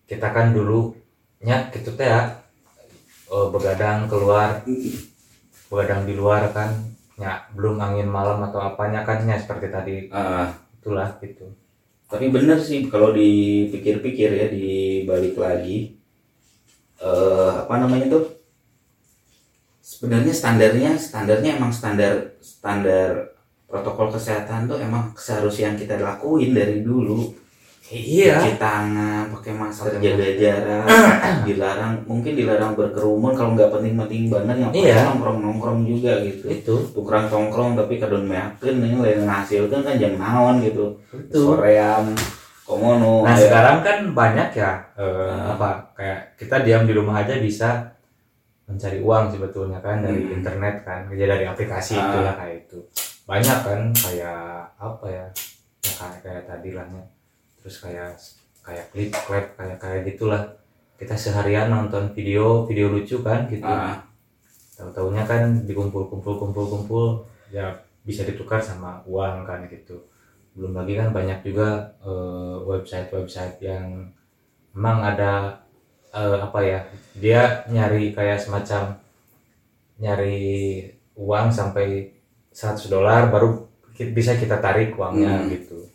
Kita kan dulu nya gitu teh ya eh, begadang keluar begadang di luar kan ya belum angin malam atau apanya kan ya seperti tadi Ah, itulah gitu tapi bener sih kalau dipikir-pikir ya dibalik lagi eh apa namanya tuh? Sebenarnya standarnya standarnya emang standar standar protokol kesehatan tuh emang seharusnya kita lakuin dari dulu iya cuci tangan pakai masker jaga jarak dilarang mungkin dilarang berkerumun kalau nggak penting-penting banget yang Iya. nongkrong nongkrong juga gitu itu tukeran tongkrong tapi kadon meyakin ini lain ngasilkan kan jangan naon gitu itu soream komono nah ya. sekarang kan banyak ya eh, Ah. apa kayak kita diam di rumah aja bisa mencari uang sebetulnya kan dari Hmm. internet kan ya dari aplikasi Ah. itulah kayak itu banyak kan kayak apa ya ya kayak kayak tadi lah ya. Terus kayak kayak klip klip kayak kayak gitulah. Kita seharian nonton video video lucu kan gitu. Ah, tahu taunya kan dikumpul kumpul kumpul kumpul. Ya. Bisa ditukar sama uang kan gitu. Belum lagi kan banyak juga website website yang memang ada eh, apa ya dia nyari kayak semacam nyari uang sampai 100 dolar baru bisa kita tarik uangnya Hmm. gitu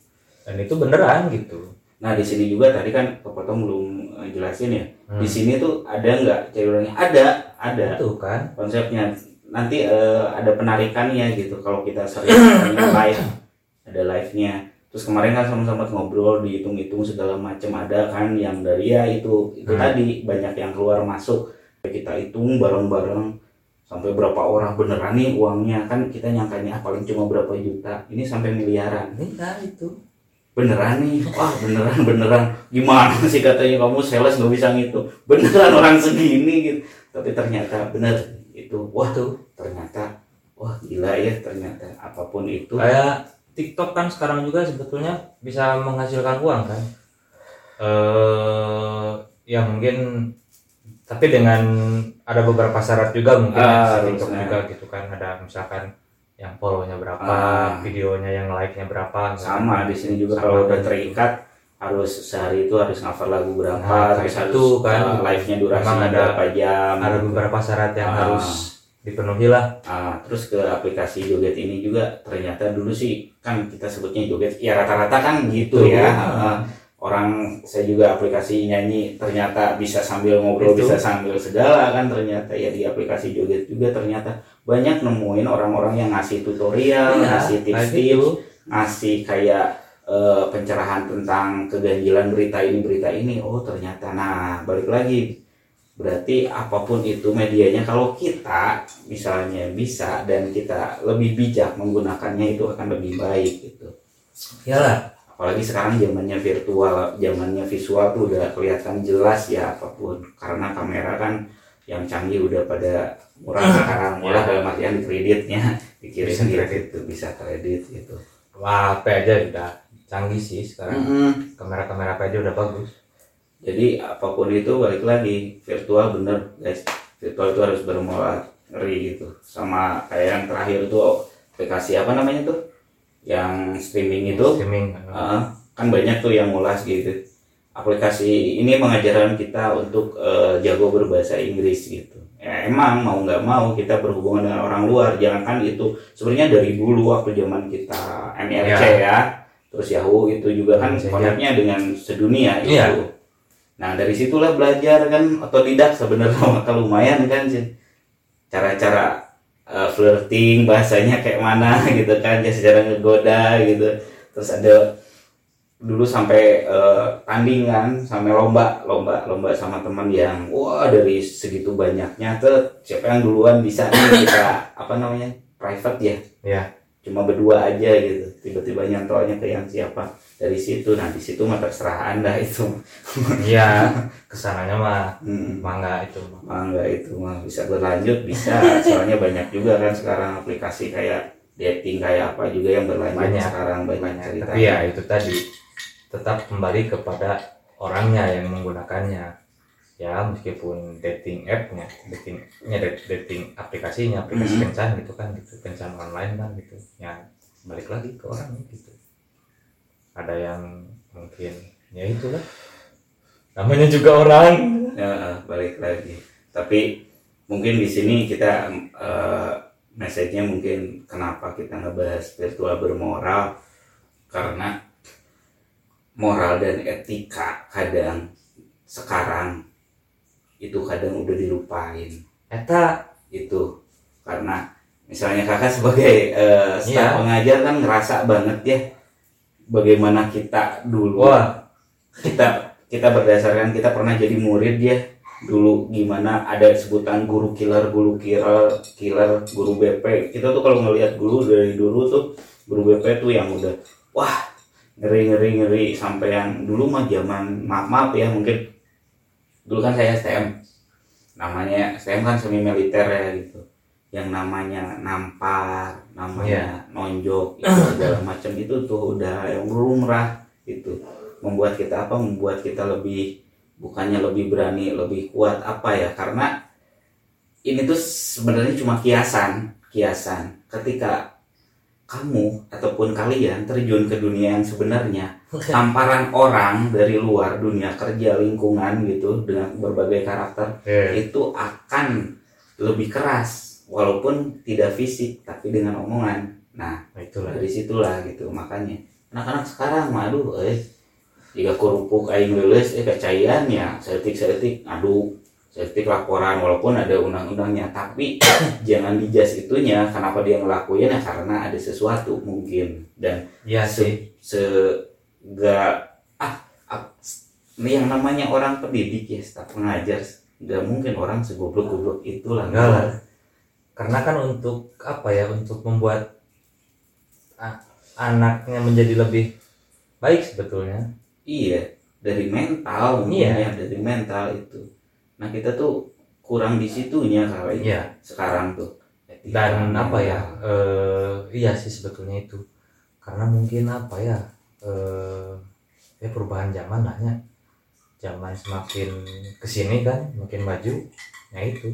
dan itu beneran gitu. Nah di sini juga tadi kan kepotong belum eh, jelasin ya. Hmm. di sini tuh ada nggak cairannya? Ada ada itu kan? konsepnya. Nanti eh, ada penarikannya gitu kalau kita sering live. Ada live nya terus kemarin kan sama-sama ngobrol dihitung-hitung segala macam ada kan yang dari ya itu itu Hmm. tadi. Banyak yang keluar masuk. Kita hitung bareng-bareng. Sampai berapa orang beneran nih uangnya? Kan kita nyangkanya ah, paling cuma berapa juta. Ini sampai miliaran. Ini kan itu beneran nih? Wah beneran beneran. Gimana sih katanya? Kamu sales nggak bisa ngitung. Beneran orang segini gitu. Tapi ternyata bener. Itu wah tuh ternyata wah gila ya ternyata. Apa pun itu. Kayak TikTok kan sekarang juga sebetulnya bisa menghasilkan uang kan? Eh ya mungkin tapi dengan ada beberapa syarat juga mungkin Ah, ya, TikTok juga gitu kan. Ada misalkan yang follow-nya berapa Ah. videonya yang like-nya berapa sama di sini juga Sama kalau udah gitu. terikat harus sehari itu harus cover lagu berapa Nah, terus itu kan. live nya durasinya Memang ada- berapa jam ada beberapa syarat yang Ah. harus dipenuhi lah Ah, terus ke aplikasi joget ini juga ternyata dulu sih kan kita sebutnya joget ya rata-rata kan gitu Betul. ya Ah, orang saya juga aplikasi nyanyi ternyata bisa sambil ngobrol Itu. bisa sambil segala kan ternyata ya di aplikasi joget juga ternyata banyak nemuin orang-orang yang ngasih tutorial Iya, ngasih tips-tips gitu. ngasih kayak eh, pencerahan tentang keganjilan berita ini berita ini. Oh ternyata. Nah balik lagi. Berarti apa pun itu medianya kalau kita misalnya bisa dan kita lebih bijak menggunakannya itu akan lebih baik gitu. Iyalah. Apalagi sekarang zamannya virtual zamannya visual tuh udah kelihatan jelas ya apa pun. Karena kamera kan yang canggih udah pada murah sekarang. Murah Ya. dalam artian kreditnya. Dikirim Bisa kredit. itu bisa kredit gitu. Wah HP aja udah canggih sih sekarang. Mm-mm. kamera-kamera HP aja udah bagus. Jadi apa pun itu balik lagi. Virtual bener guys. Virtual itu harus bermoral ngeri gitu. Sama kayak yang terakhir tuh aplikasi apa namanya tuh? Yang streaming itu. Streaming uh, kan banyak tuh yang ngulas gitu aplikasi ini mengajarkan kita untuk uh, jago berbahasa Inggris gitu. Ya emang mau nggak mau kita berhubungan dengan orang luar. Jangan kan itu sebenarnya dari dulu waktu zaman kita MRC ya, terus Yahoo itu juga kan koneknya dengan sedunia itu. Iya. nah dari situlah belajar kan otodidak sebenarnya maka lumayan kan sih. Cara-cara uh, flirting bahasanya kayak mana gitu kan ya secara ngegoda gitu. Terus ada dulu sampai eh, tandingan sampai lomba lomba lomba sama teman yang wah dari segitu banyaknya tuh siapa yang duluan bisa nih kita apa namanya private ya? Ya cuma berdua aja gitu. Tiba-tiba nyantolnya ke yang siapa? Dari situ. Nah di situ mah terserah anda itu. Iya. Ke sananya mah hmm. mangga itu mah. Enggak itu mah. Bisa berlanjut bisa. Soalnya banyak juga kan sekarang aplikasi kayak dating kayak apa juga yang berlanjut Banyak. sekarang banyak banyak. cerita. Tapi ya itu tadi. Tetap kembali kepada orangnya yang menggunakannya. Ya meskipun dating app-nya datingnya dating aplikasinya aplikasi Mhm. kencan gitu kan gitu. Kencan online kan gitu. Ya balik lagi ke orang gitu. Ada yang mungkin ya itulah. Namanya juga orang. Ya, balik lagi. Tapi mungkin di sini kita eh, message-nya mungkin kenapa kita ngebahas virtual bermoral? Karena moral dan etika kadang sekarang itu kadang udah dilupain. Eta. Itu. Karena misalnya kakak sebagai eh, staf Iya. pengajar kan ngerasa banget ya bagaimana kita dulu wah. kita kita berdasarkan kita pernah jadi murid ya dulu gimana ada sebutan guru killer guru killer killer guru BP kita tuh kalau ngelihat guru dari dulu tuh guru BP tuh yang udah wah ngeri ngeri ngeri. Sampai yang dulu mah zaman maaf maaf ya mungkin dulu kan saya STM namanya STM kan semi militer ya gitu. Yang namanya nampar namanya nonjok itu segala macam itu tuh udah yang lumrah itu membuat kita apa? Membuat kita lebih bukannya lebih berani lebih kuat apa ya? Karena ini tuh sebenarnya cuma kiasan kiasan. Ketika kamu ataupun kalian terjun ke dunia yang sebenarnya tamparan orang dari luar dunia kerja lingkungan gitu dengan berbagai karakter eh, itu akan lebih keras. Walaupun tidak fisik tapi dengan omongan. Nah nah itulah. dari situlah gitu makanya. Anak-anak sekarang mah aduh eh jika kerupuk aing lulus eh kecaian ya setik setik aduh setik laporan walaupun ada undang-undangnya tapi jangan dijas itunya kenapa dia ngelakuin ya karena ada sesuatu mungkin dan se, sih. se gak ah, ah, ini yang namanya orang pendidik ya staf pengajar nggak mungkin orang segoblok-goblok itulah. Enggak lah. karena kan untuk apa ya untuk membuat anaknya menjadi lebih baik sebetulnya Iya, dari mental Iya. ya, dari mental itu. Nah kita tuh kurang di situnya kali iya sekarang tuh. Etika, dan mental. apa ya eh iya sih sebetulnya itu karena mungkin apa ya eh ya perubahan zaman lah ya zaman semakin ke sini kan makin maju ya itu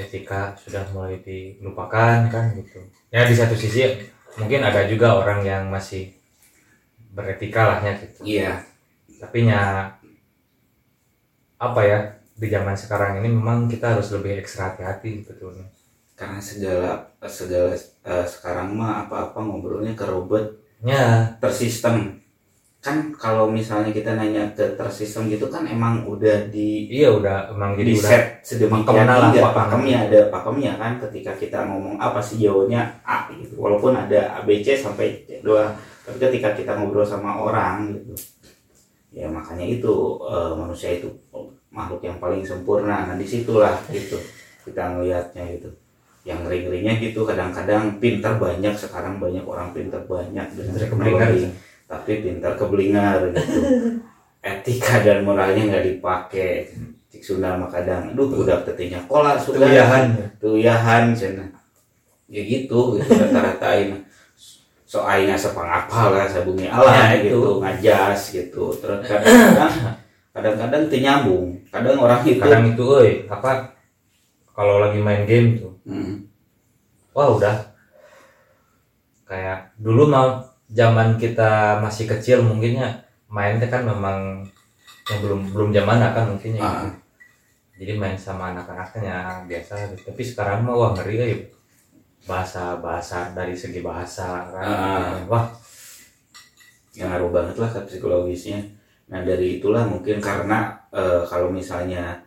etika sudah mulai dilupakan kan gitu ya di satu sisi mungkin ada juga orang yang masih beretika lah ya gitu Iya, tapi nya apa ya di zaman sekarang ini memang kita harus lebih ekstra hati-hati sebetulnya. Karena segala segala eh, sekarang mah apa-apa ngobrolnya ke robot ya tersistem kan kalau misalnya kita nanya ke tersistem gitu kan emang udah di iya udah emang jadi di udah set sedemikian hingga pakemnya. pakemnya ada pakemnya kan ketika kita ngomong apa sih jawabannya A gitu. Walaupun ada ABC sampai C doang. Tapi ketika kita ngobrol sama orang gitu ya makanya itu eh, manusia itu makhluk yang paling sempurna. Nah di situlah gitu kita ngelihatnya gitu. Yang ngeri-ngerinya gitu kadang-kadang pintar banyak sekarang banyak orang pintar banyak dengan Pintar keblinger. tapi pintar kebelingar gitu. Etika dan moralnya nggak dipakai. Cik Sunda mah kadang aduh udah tetinya kola sudah Tuyahan. tuyahan cina ya gitu gitu rata-ratain so aingnya sepang apa lah sabungi Allah Ya, itu. gitu ngajas gitu terus kadang-kadang kadang-kadang nyambung kadang orang itu kadang itu euy apa kalau lagi main game tuh Hmm, wah udah kayak dulu mah zaman kita masih kecil mungkinnya mainnya kan memang yang belum belum zaman kan mungkinnya Ah. gitu. jadi main sama anak-anaknya biasa gitu. tapi sekarang mah wah ngeri ya bahasa bahasa dari segi bahasa kan? Ah. wah yang ngaruh banget lah ke psikologisnya. Nah dari itulah mungkin karena eh, kalau misalnya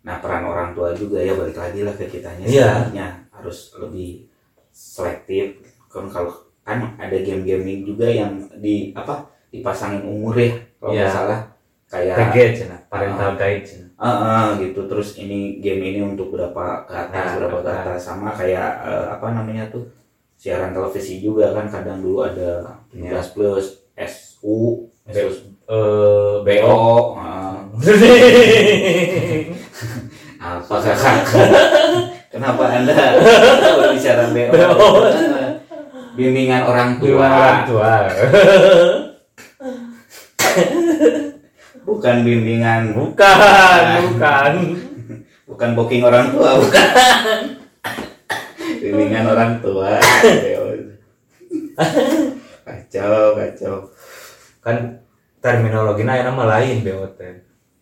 nah peran orang tua juga ya balik lagi lah ke kitanya Iya. sebenarnya. Harus lebih selektif. Kan kalau kan ada game-game juga yang di apa dipasangin umur ya kalau nggak Iya. salah. Kayak cina parental guide Ah, ah, gitu. Terus ini game ini untuk berapa ke atas Nah, berapa ke atas. Sama kayak eh, apa namanya tuh siaran televisi juga kan. Kadang dulu ada 13 plus SU terus eh BO ah, apa kakak kenapa anda bicara BO BO. bimbingan orang tua. Orang tua bukan bimbingan. Bukan bukan. bukan. Booking orang tua bukan. Bimbingan orang tua. Kacau kacau. Kan terminologinya nama lain BOT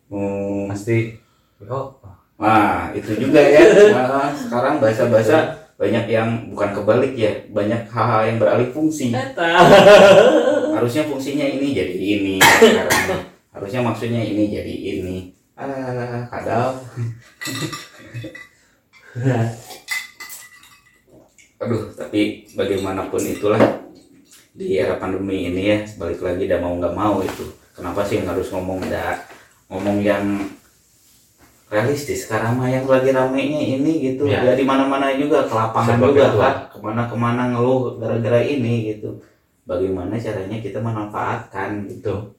Hmm, pasti BO Wah, itu juga ya. Nah, sekarang bahasa-bahasa banyak yang bukan kebalik ya, banyak hal-hal yang beralih fungsi. Harusnya fungsinya ini jadi ini. sekarang. Harusnya maksudnya ini jadi ini. Ah, kadal. Aduh, tapi bagaimanapun itulah di era pandemi ini ya, balik lagi udah mau nggak mau itu. Kenapa sih harus ngomong dah ngomong yang realistis sekarang mah yang lagi ramenya ini gitu Ya. di mana-mana juga ke lapangan Serba juga kan ke mana-kemana ngeluh gara-gara ini gitu bagaimana caranya kita memanfaatkan gitu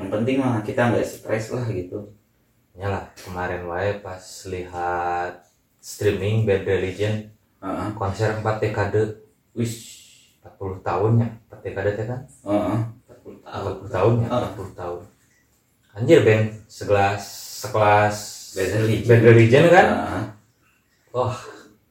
yang penting mah kita nggak stres lah gitu Yalah, kemarin wae pas lihat streaming Bad Religion Heeh. konser 4 dekade wis 40 tahun ya 4 dekade teh kan Heeh. 40 tahun ya Heeh. 40 tahun anjir band sekelas sekelas Bad Religion. Bad Religion kan Heeh. wah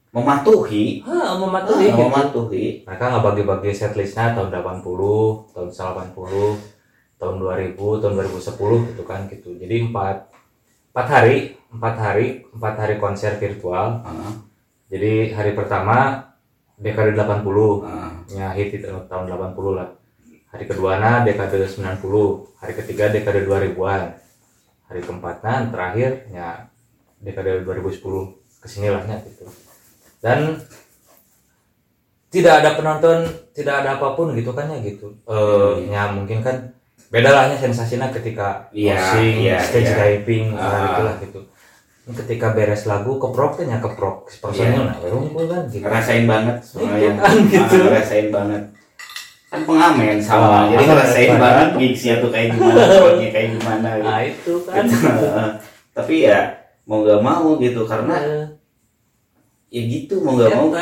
mematuhi ha, mematuhi Ah, gitu. mematuhi mereka nggak bagi-bagi setlistnya tahun 80 tahun 80 tahun 2000 tahun 2010 gitu kan gitu. Jadi empat empat hari empat hari empat hari konser virtual. Heeh. jadi hari pertama dekade 80 Heeh. nya hit itu tahun 80 lah. Hari kedua na dekade 90 hari ketiga dekade 2000-an hari keempatnya terakhir ya dekade 2010 ke sini lahnya gitu. Dan tidak ada penonton tidak ada apa pun gitu kan ya gitu. Eh Hmm. ya mungkin kan beda lahnya sensasinya ketika Iya, closing, iya, stage iya. diving Ah. nah, itulah gitu ketika beres lagu keprok kan ya keprok personil nah ya unggul kan gitu ngerasain banget soalnya Iya kan, gitu. Ngerasain banget kan pengamen sama jadi ngerasain ah. banget gigsnya tuh kayak gimana crowdnya kayak gimana gitu. nah itu kan tapi ya mau gak mau gitu karena Eh, ya gitu mau gak mau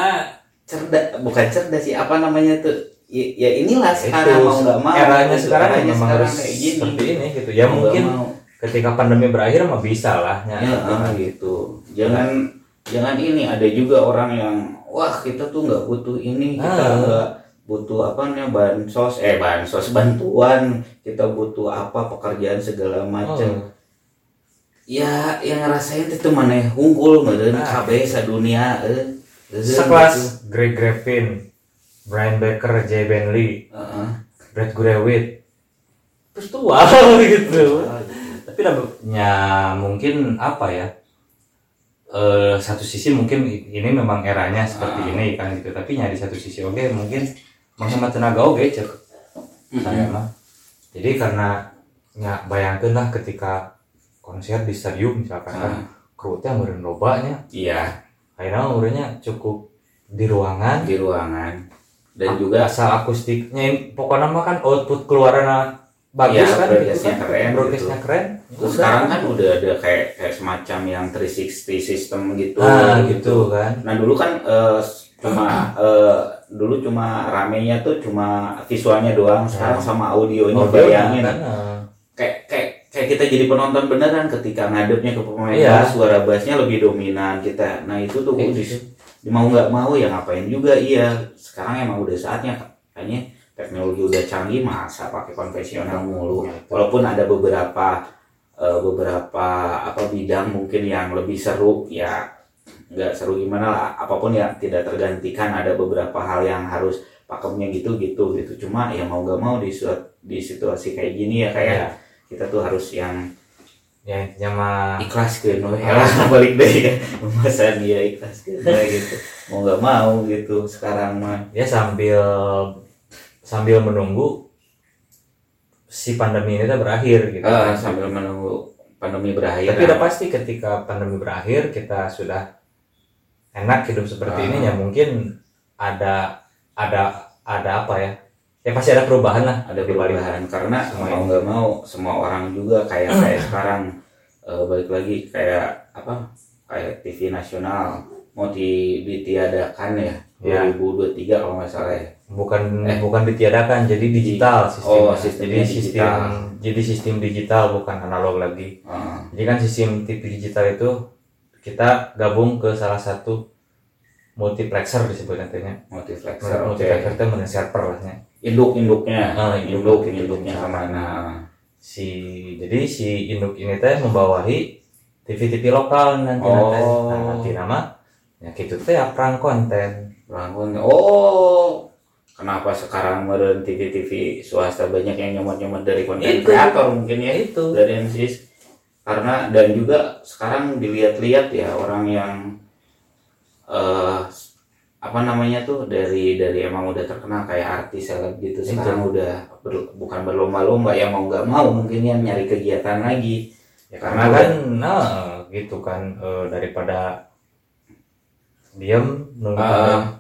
cerdas bukan cerdas sih apa namanya tuh ya, ya inilah Itu, sekarang mau gak mau eranya gitu. sekarang Eranya memang sekarang harus kayak gini seperti ini gitu ya Mau nggak mungkin mau. ketika pandemi berakhir mah bisa lah ya, ya ah, gitu jangan jangan ini ada juga orang yang wah kita tuh nggak butuh ini kita Ah. nggak butuh apa namanya bansos eh bansos bantuan kita butuh apa pekerjaan segala macam Oh, ya yang ngerasain itu mana unggul meureun Ah. kabeh sadunia eh. sekelas Greg Graffin Brian Baker Jay Bentley Heeh. Brad Gurewitz terus tua gitu. Tapi ya mungkin apa ya? Eh satu sisi mungkin ini memang eranya seperti Ah. ini kan gitu. Tapi ya di satu sisi oke mungkin menghemat tenaga oke cek. Saya mah. Jadi karena ya bayangkan lah ketika konser di stadium misalkan kan Ah. kru teh meureun lobanya. Iya, akhirnya umurnya cukup di ruangan. Di ruangan dan juga asal akustiknya pokoknya mah kan output keluaran bagus Iya, kan broadcastnya kan. keren broadcastnya keren Terus Udah. sekarang kan udah ada kayak kayak semacam yang 360 system gitu. nah gitu kan Nah dulu kan eh, cuma eh, dulu cuma ramenya tuh cuma visualnya doang. Sekarang sama audionya Audio bayangin kan eh, kayak kayak kayak kita jadi penonton beneran ketika ngadepnya ke pemain Iya. bass, suara bassnya lebih dominan kita. Nah itu tuh kayak di- gitu. mau nggak mau ya ngapain juga iya. Sekarang emang udah saatnya kayaknya teknologi udah canggih masa pakai konvensional mulu. Walaupun ada beberapa eh, beberapa apa bidang mungkin yang lebih seru ya nggak seru gimana lah apa pun ya tidak tergantikan ada beberapa hal yang harus pakemnya gitu gitu gitu cuma ya mau nggak mau di di situasi kayak gini ya kayak Iya. kita tuh harus yang ya intinya mah ikhlas ke no ya. Lah, balik deh ya. Pembahasan dia ikhlas ke no, gitu. Mau nggak mau gitu sekarang mah. Ya sambil sambil menunggu si pandemi ini tuh berakhir gitu. Ah, kan. sambil menunggu pandemi berakhir. Tapi udah pasti ketika pandemi berakhir kita sudah enak hidup seperti Ah. ini ya mungkin ada ada ada apa ya ya pasti ada perubahan lah ada balik. perubahan karena Semua mau nggak mau semua orang juga kayak kayak sekarang eh, balik lagi kayak apa kayak TV nasional mau di ditiadakan ya Ya. 2023 kalau nggak salah ya bukan Eh. bukan ditiadakan jadi digital sistemnya Oh, sistemnya jadi sistem digital. jadi sistem digital bukan analog lagi Ah, jadi kan sistem TV digital itu kita gabung ke salah satu multiplexer disebut nantinya multiplexer multiplexer itu men server lah ya. Induk induknya Ah, induk induk, induknya induk. ke mana si jadi si induk ini teh membawahi TV-TV lokal nanti Oh. nanti nah, nama. Ya gitu teh ya perang konten. Bangun. Oh, kenapa sekarang meren TV-TV swasta banyak yang nyomot-nyomot dari konten kreator mungkin ya? Itu. Dari MCs karena dan juga sekarang dilihat-lihat ya orang yang eh apa namanya tuh dari dari emang udah terkenal kayak artis seleb gitu Itu. sekarang udah ber- bukan berlomba-lomba ya mau nggak mau mungkin ya nyari kegiatan lagi ya karena kan nah gitu kan eh, daripada diam nunggu pandemi.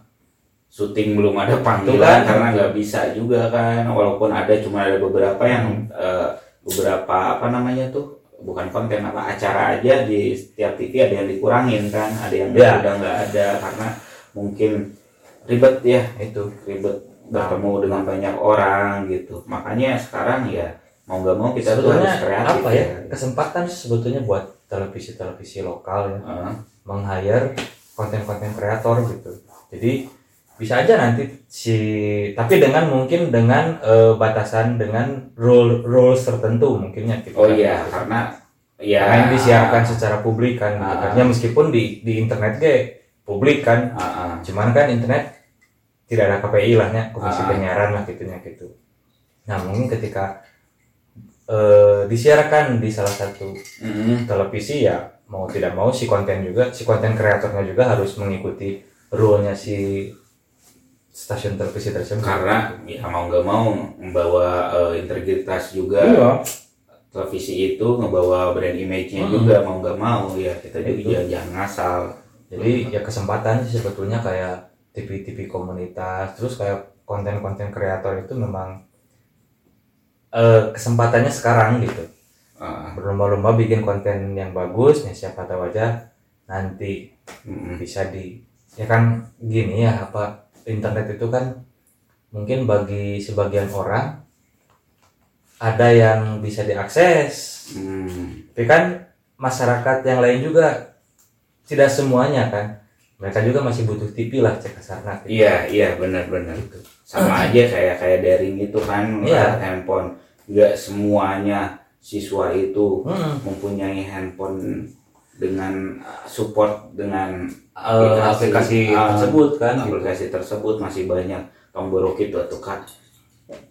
syuting belum ada Itu panggilan kan. karena nggak bisa juga kan walaupun ada cuma ada beberapa yang eh, beberapa apa namanya tuh bukan konten apa acara aja di setiap TV ada yang dikurangin kan ada yang Ya. udah nggak ada karena mungkin ribet ya itu ribet bertemu dengan banyak orang gitu makanya sekarang ya mau nggak mau kita tuh sebetulnya harus kreatif apa ya kesempatan sebetulnya buat televisi-televisi lokal ya Heeh. meng-hire konten-konten kreator gitu. Jadi bisa aja nanti si tapi dengan mungkin dengan eh, batasan dengan rule rules tertentu mungkinnya gitu. oh kan. iya karena ya Karena yang disiarkan secara publik kan gitu. Ya meskipun di di internet ge publik kan. Ah, ah. Cuman kan internet tidak ada KPI lah ya, komisi Ah. penyiaran lah gitunya gitu. Nah, mungkin ketika eh, disiarkan di salah satu Mm-mm. televisi ya mau tidak mau si konten juga si konten kreatornya juga harus mengikuti rule-nya si stasiun televisi tersebut karena ya mau nggak mau membawa eh, integritas juga iya televisi itu ngebawa brand image-nya Hmm. juga mau nggak mau ya kita juga Itu. jangan, jangan ngasal jadi ya kesempatan sih sebetulnya kayak TV-TV komunitas terus kayak konten-konten kreator itu memang eh, kesempatannya sekarang gitu Ah, berlomba-lomba bikin konten yang bagus ya siapa tahu aja nanti mm-mm. bisa di ya kan gini ya apa internet itu kan mungkin bagi sebagian orang ada yang bisa diakses Hmm. tapi kan masyarakat yang lain juga tidak semuanya kan mereka juga masih butuh TV lah cek kasarna gitu. iya iya benar-benar Gitu. sama aja kayak kayak daring itu kan Iya. handphone nggak semuanya siswa itu Mm-mm. mempunyai handphone dengan uh, support dengan Eh, aplikasi ah, tersebut kan gitu. aplikasi tersebut masih banyak tong borok itu tuh kan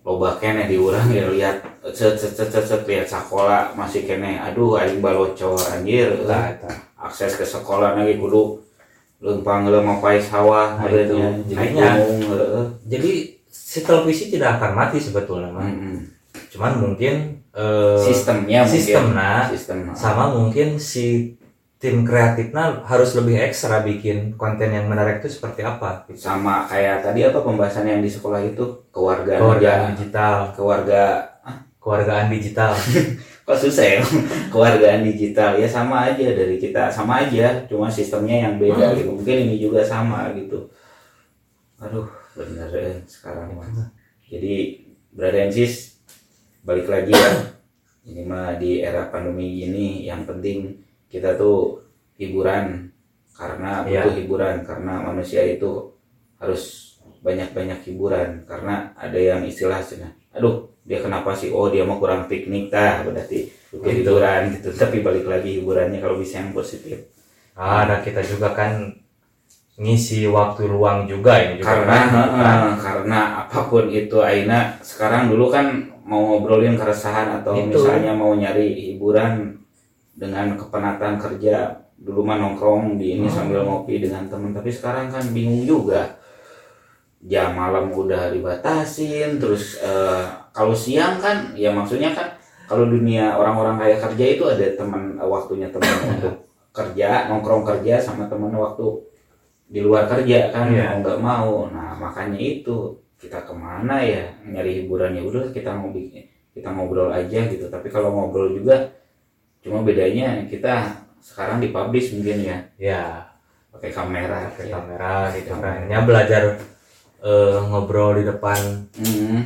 loba kene di urang ya lihat set set set set, set lihat sekolah masih kene aduh aing balocor anjir Lah. Akses ke sekolah lagi kudu lempang leumpang pai sawah Nah, ada itu. nya Jadinya- jadi si televisi tidak akan mati sebetulnya mah Mm-mm. cuman mungkin eh, sistemnya mungkin. sistemnya sistem sama mungkin si tim kreatifnya harus lebih ekstra bikin konten yang menarik itu seperti apa gitu. sama kayak tadi apa pembahasan yang di sekolah itu keluarga keluargaan digital keluarga keluargaan digital kok susah ya? Keluargaan digital. Ya sama aja dari kita. Sama aja cuma sistemnya yang beda gitu. Mungkin ini juga sama gitu. Aduh bener ya sekarang mah. Jadi brother and sis balik lagi ya. Ini mah di era pandemi ini yang penting kita tuh hiburan. Karena Iya. butuh hiburan? Karena manusia itu harus banyak-banyak hiburan. Karena ada yang istilah cina, aduh dia kenapa sih oh dia mau kurang piknik tah berarti butuh Gitu. hiburan gitu tapi balik lagi hiburannya kalau bisa yang positif ah dan kita juga kan ngisi waktu luang juga ini juga karena kan, eh, karena apa pun itu Aina sekarang dulu kan mau ngobrolin keresahan atau Itu. misalnya mau nyari hiburan dengan kepenatan kerja dulu mah nongkrong di ini Hmm. sambil ngopi dengan teman tapi sekarang kan bingung juga jam malam udah dibatasin terus eh, kalau siang kan ya maksudnya kan kalau dunia orang-orang kaya kerja itu ada teman eh, waktunya teman untuk kerja nongkrong kerja sama teman waktu di luar kerja kan Iya. mau nggak mau. Nah makanya itu kita ke mana ya nyari hiburan ya udah kita mau bikin kita ngobrol aja gitu. Tapi kalau ngobrol juga cuma bedanya kita sekarang dipublish mungkin ya. Ya pakai kamera pakai ya. kamera gitu kan. ya belajar eh, ngobrol di depan Mm-mm.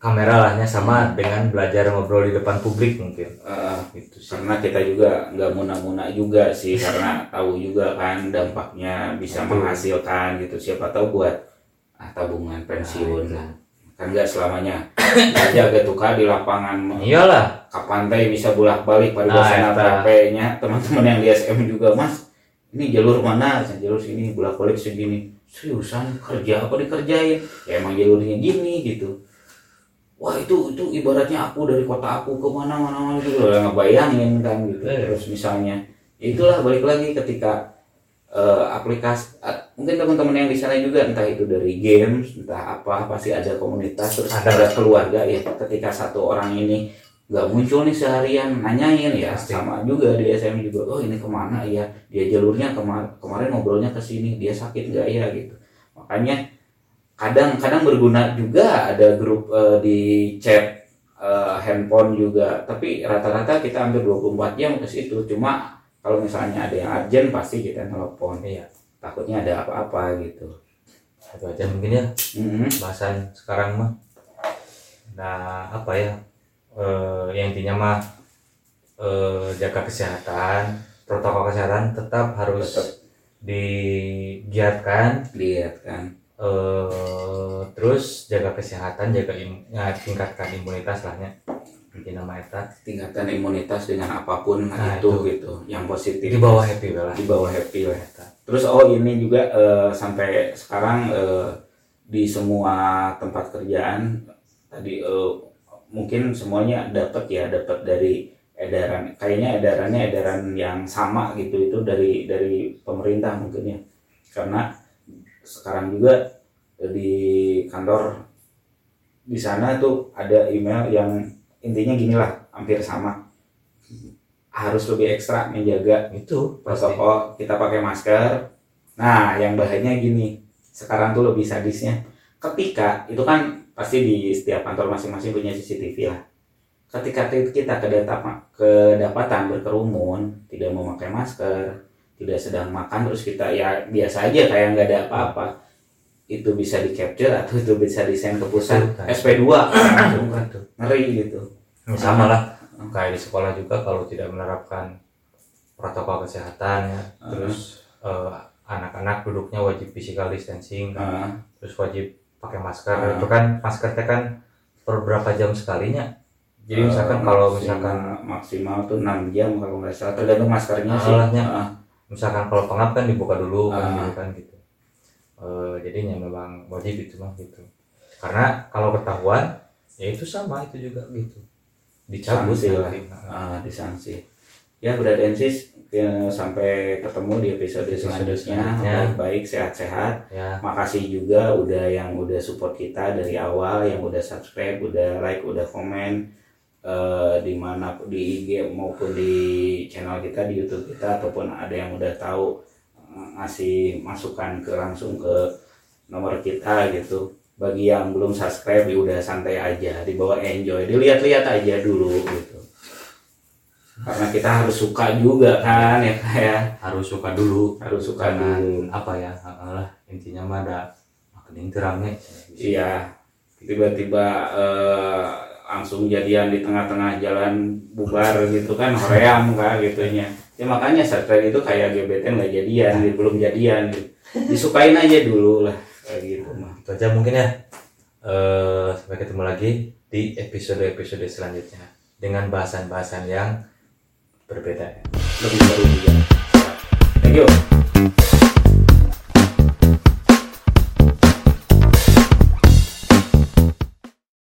kamera lahnya sama dengan belajar ngobrol di depan publik mungkin. Gitu sih. Karena kita juga nggak muna-muna juga sih karena tahu juga kan dampaknya bisa Betul. menghasilkan gitu. Siapa tahu buat ah, tabungan pensiun. Nah, lah kan nggak selamanya. Jaga tukar di lapangan. Iyalah. Kapan teh bisa bolak balik pada Nah. PP nya teman-teman yang di SM juga mas ini jalur mana? Jalur sini bolak balik segini seriusan kerja apa dikerjain? Ya emang jalurnya gini gitu. Wah itu itu ibaratnya aku dari kota aku ke mana mana mana gitu. Udah ngebayangin kan gitu. Eh. terus misalnya itulah balik lagi ketika eh, aplikasi ah, mungkin teman-teman yang di sana juga entah itu dari games entah apa pasti ada komunitas terus ada keluarga ya. Ketika satu orang ini nggak muncul nih seharian. Nanyain ya Pasti. sama juga di SM juga oh ini ke mana? Ya dia jalurnya kemar kemarin ngobrolnya ke sini dia sakit nggak? Ya gitu. Makanya kadang kadang berguna juga ada grup eh, di chat eh, handphone juga. Tapi rata-rata kita hampir 24 jam ke situ. Cuma kalau misalnya ada yang urgent pasti kita telepon iya. Takutnya ada apa-apa gitu. Itu aja mungkin ya Mhm. bahasan sekarang mah. Nah apa ya eh yang intinya mah eh, jaga kesehatan protokol kesehatan tetap harus Tetap. digiatkan. Lihat kan eh terus jaga kesehatan jaga im, ya, tingkatkan imunitas lahnya intinya mah eta. Tingkatkan imunitas dengan apa pun Nah, itu, itu. gitu. Yang positif. Di bawah happy lah. Di bawah happy lah. Eta. Terus oh ini juga eh, sampai sekarang eh, di semua tempat kerjaan tadi eh, mungkin semuanya dapat ya dapat dari edaran kayaknya edarannya edaran yang sama gitu itu dari dari pemerintah mungkin ya karena sekarang juga di kantor di sana tuh ada email yang intinya gini lah hampir sama harus lebih ekstra menjaga itu protokol kita pakai masker. Nah, yang bahayanya gini, sekarang tuh lebih sadisnya. Ketika itu kan pasti di setiap kantor masing-masing punya CCTV lah. Ketika kita kedapatan berkerumun, tidak memakai masker, tidak sedang makan terus kita ya biasa aja kayak nggak ada apa-apa. Itu bisa di capture atau itu bisa desain ke pusat Betul, kan. SP2 langsung kan. Itu. ngeri gitu. sama lah kayak di sekolah juga kalau tidak menerapkan protokol kesehatan ya terus eh, anak-anak duduknya wajib physical distancing Nah, terus wajib pakai masker. Ah. itu kan maskernya kan per berapa jam sekalinya? Jadi misalkan Eh, kalau misalkan maksimal tuh 6 jam kalau nggak salah. Tergantung maskernya sih. Alatnya. Ah, misalkan kalau pengap kan dibuka dulu kan Ah. gitu kan gitu. Eh, jadinya memang wajib itu mah gitu. Karena kalau ketahuan ya itu sama itu juga gitu. Dicabut Sanksi nanti. Nah, ah, disanksi. Ya Bradensis ya, sampai ketemu di episode, Episode selanjutnya. baik-baik sehat-sehat. Ya. Makasih juga udah yang udah support kita dari awal yang udah subscribe udah like udah komen eh, di mana di IG maupun di channel kita di YouTube kita ataupun ada yang udah tahu eh, ngasih masukan ke langsung ke nomor kita gitu. Bagi yang belum subscribe ya udah santai aja dibawa enjoy. Dilihat-lihat aja dulu gitu karena kita harus suka juga kan ya kayak harus suka dulu harus suka karena dulu apa ya ah, lah intinya mah ada makin terangnya Iya, tiba-tiba eh, langsung jadian di tengah-tengah jalan bubar gitu kan, hoream kah gitunya. Ya makanya subscribe itu kayak gebetan nggak jadian, gitu, belum jadian. Gitu. Disukain aja dulu lah kayak gitu mah. itu aja mungkin ya Eh sampai ketemu lagi di episode-episode selanjutnya dengan bahasan-bahasan yang berbeda. Lebih baru juga. Thank you.